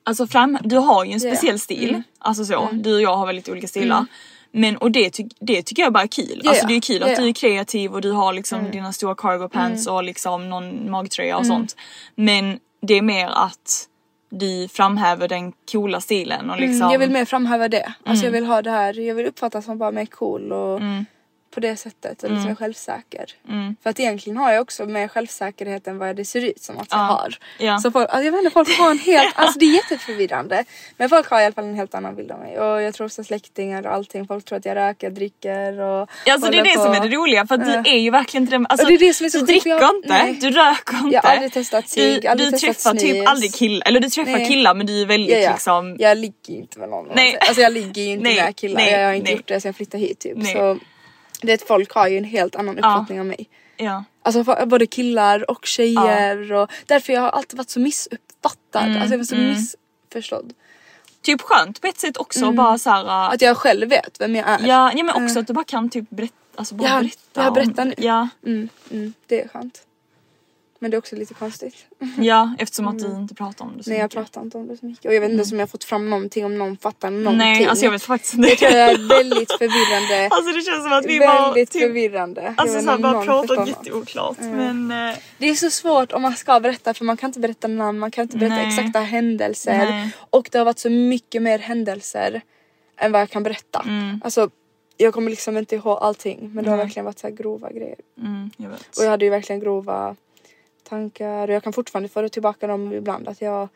Alltså fram, du har ju en speciell stil. Mm. Alltså så, du och jag har väldigt olika stilar. Men och det, ty- det tycker jag bara är kul. Ja, Alltså det är kul att. Mm. du är kreativ och du har liksom dina stora cargo pants och liksom någon magtröja och sånt. Men det är mer att du framhäver den coola stilen och liksom Mm, jag vill mer framhäva det. Alltså jag vill ha det här, jag vill uppfattas som bara mer cool och på det sättet och liksom är självsäker. Mm. För att egentligen har jag också mer självsäkerhet än vad det ser ut som att jag Ja. har. Ja. Så folk, alltså jag vet inte, folk har en (laughs) helt, alltså det är jätteförvirrande. Men folk har i alla fall en helt annan bild av mig. Och jag tror också släktingar och allting, folk tror att jag röker, dricker och Ja, alltså det är det på. som är det roliga för att du är ju verkligen inte den, alltså, det är det som är så du dricker jag- inte, nej. du röker inte. Jag har aldrig testat cigg, du, aldrig du testat träffar typ aldrig killar, eller du träffar Nej. killar men du är väldigt Ja, ja. liksom Jag ligger inte med någon. Nej. Alltså jag ligger ju inte Nej, med killar. nej, jag har inte nej. gjort det sen jag flyttade hit typ. Nej. Så att folk har ju en helt annan Ja. uppfattning av mig. ja. Alltså både killar och tjejer och därför jag har alltid varit så missuppfattad. Mm, alltså jag var så missförstådd. Typ skönt på ett sätt också bara såhär Mm. Att jag själv vet vem jag är. Ja, ja men också att du bara kan typ berätta, alltså bara Ja, berätta. jag om- berättar nu. Ja, Mm, mm, det är skönt. Men det är också lite konstigt. (laughs) ja, eftersom att du inte pratar om det så Nej jag mycket. pratar inte om det så mycket. Och jag vet inte ens om jag har fått fram någonting om någon fattar någonting. Nej, alltså jag vet faktiskt inte. Det tror jag är väldigt förvirrande. (laughs) Alltså det känns som att vi bara väldigt typ, förvirrande. Jag alltså såhär bara pratat jätteoklart men eh, Det är så svårt om man ska berätta för man kan inte berätta namn, man kan inte berätta Nej. exakta händelser. Nej. Och det har varit så mycket mer händelser än vad jag kan berätta. Mm. Alltså jag kommer liksom inte ihåg allting men det har verkligen varit så här grova grejer. mm, jag vet. Och jag hade ju verkligen grova tankar och jag kan fortfarande få tillbaka dem ibland att jag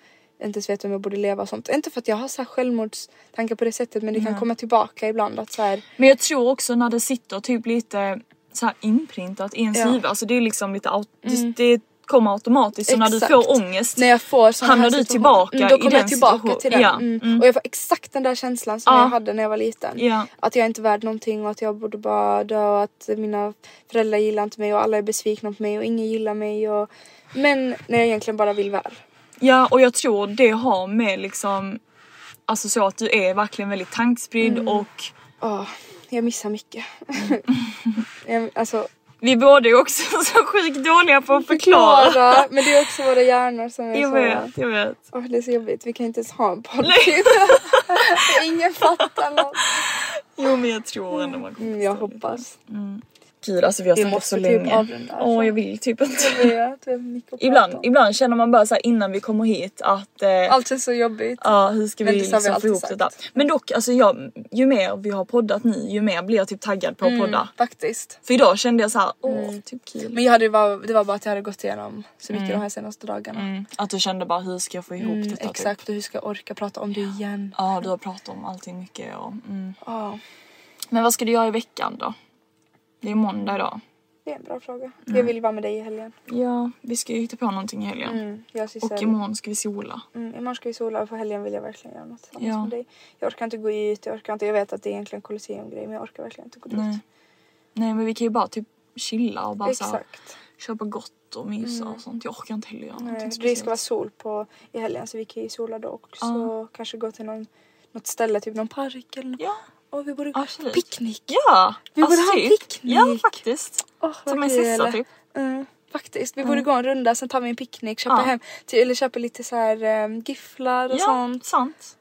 inte ens vet om jag borde leva och sånt. Inte för att jag har så här självmordstankar på det sättet men det kan komma tillbaka ibland att så här, Men jag tror också när det sitter typ lite så här inprintat i ens Ja. huvud, alltså det är liksom lite aut- det, det kommer automatiskt så när du får ångest när jag får Hamnar du tillbaka mm, då i kommer den jag tillbaka till den. Ja, Mm. mm. Och jag får exakt den där känslan som Ja. jag hade när jag var liten. Ja. Att jag inte är värd någonting och att jag borde bara dö och att mina föräldrar gillar inte mig och alla är besvikna på mig och ingen gillar mig. Och... Men när jag egentligen bara vill väl. Ja och jag tror det har med liksom Alltså så att du är verkligen väldigt tankspridd Mm. och Åh, jag missar mycket. (laughs) jag, alltså vi båda är också (laughs) så sjukt dåliga på att förklara. förklara. Men det är också våra hjärnor som är Jag så... vet, jag vet. Åh, det är så jobbigt. Vi kan inte ens ha en podd. (laughs) Ingen fattar något. Jo men jag tror ändå man kommer Mm, jag förstå det. Gud alltså vi har snackat så typ länge. avrunda, Åh alltså. jag vill typ inte. Jag vet, Ibland, ibland känner man bara så här innan vi kommer hit att eh, Allt är så jobbigt. Ja hur ska Men vi det har vi liksom få ihop detta? Men dock alltså jag, ju mer vi har poddat nu ju mer blir jag typ taggad på att podda. Faktiskt. För idag kände jag så här, åh typ kul. Men jag hade, ju bara- det var bara att jag hade gått igenom så mycket de här senaste dagarna. Mm, att du kände bara hur ska jag få ihop Mm, detta? Typ. exakt och hur ska jag orka prata om det igen? Ja du har pratat om allting mycket och, mm. Ja, Men vad ska du göra i veckan då? Det är måndag idag. det är en bra fråga. Mm. Jag vill vara med dig i helgen. Ja vi ska ju hitta på någonting i helgen. Mm, jag och. Och imorgon ska vi sola. Mm, imorgon ska vi sola och på helgen vill jag verkligen göra något tillsammans Ja. med dig. Jag orkar inte gå ut, jag orkar inte, jag vet att det är egentligen Colosseum-grej men jag orkar verkligen inte gå dit. Nej. Nej men vi kan ju bara typ chilla och bara så här, Exakt. köpa gott och mysa och sånt. Jag orkar inte heller göra Nej, någonting det ska vara speciellt. sol på i helgen så vi kan ju sola då och så kanske gå till någon, något ställe, typ någon park eller något. Ja, Och vi borde absolut. picknick. Ja! Vi borde ha en typ. picknick. Ja faktiskt. Åh, Ta vad med kul. Sessa typ. Mm, faktiskt. Vi borde gå en runda, sen tar vi en picknick, köpa Ja. hem till, eller köpa lite så här um, gifflar och Ja, sånt. sant.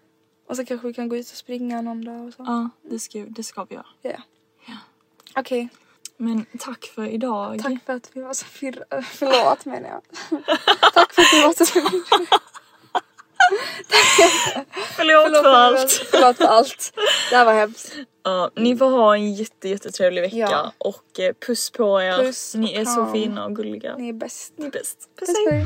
Och så kanske vi kan gå ut och springa någon dag och så. Ja, det ska, det ska vi göra. Ja. Okej, Men tack för idag. tack för att vi var så förvirrade. (laughs) Förlåt menar jag. (laughs) tack för att vi var så förvirrade. (laughs) Förlåt, Förlåt för allt. Förlåt för allt. Det här var hemskt. Ja, ni får ha en jätte, jättetrevlig vecka Ja. och eh, puss på er. Puss ni är så fina och gulliga. Ni är bäst. Ni är bäst. Puss, Puss hej.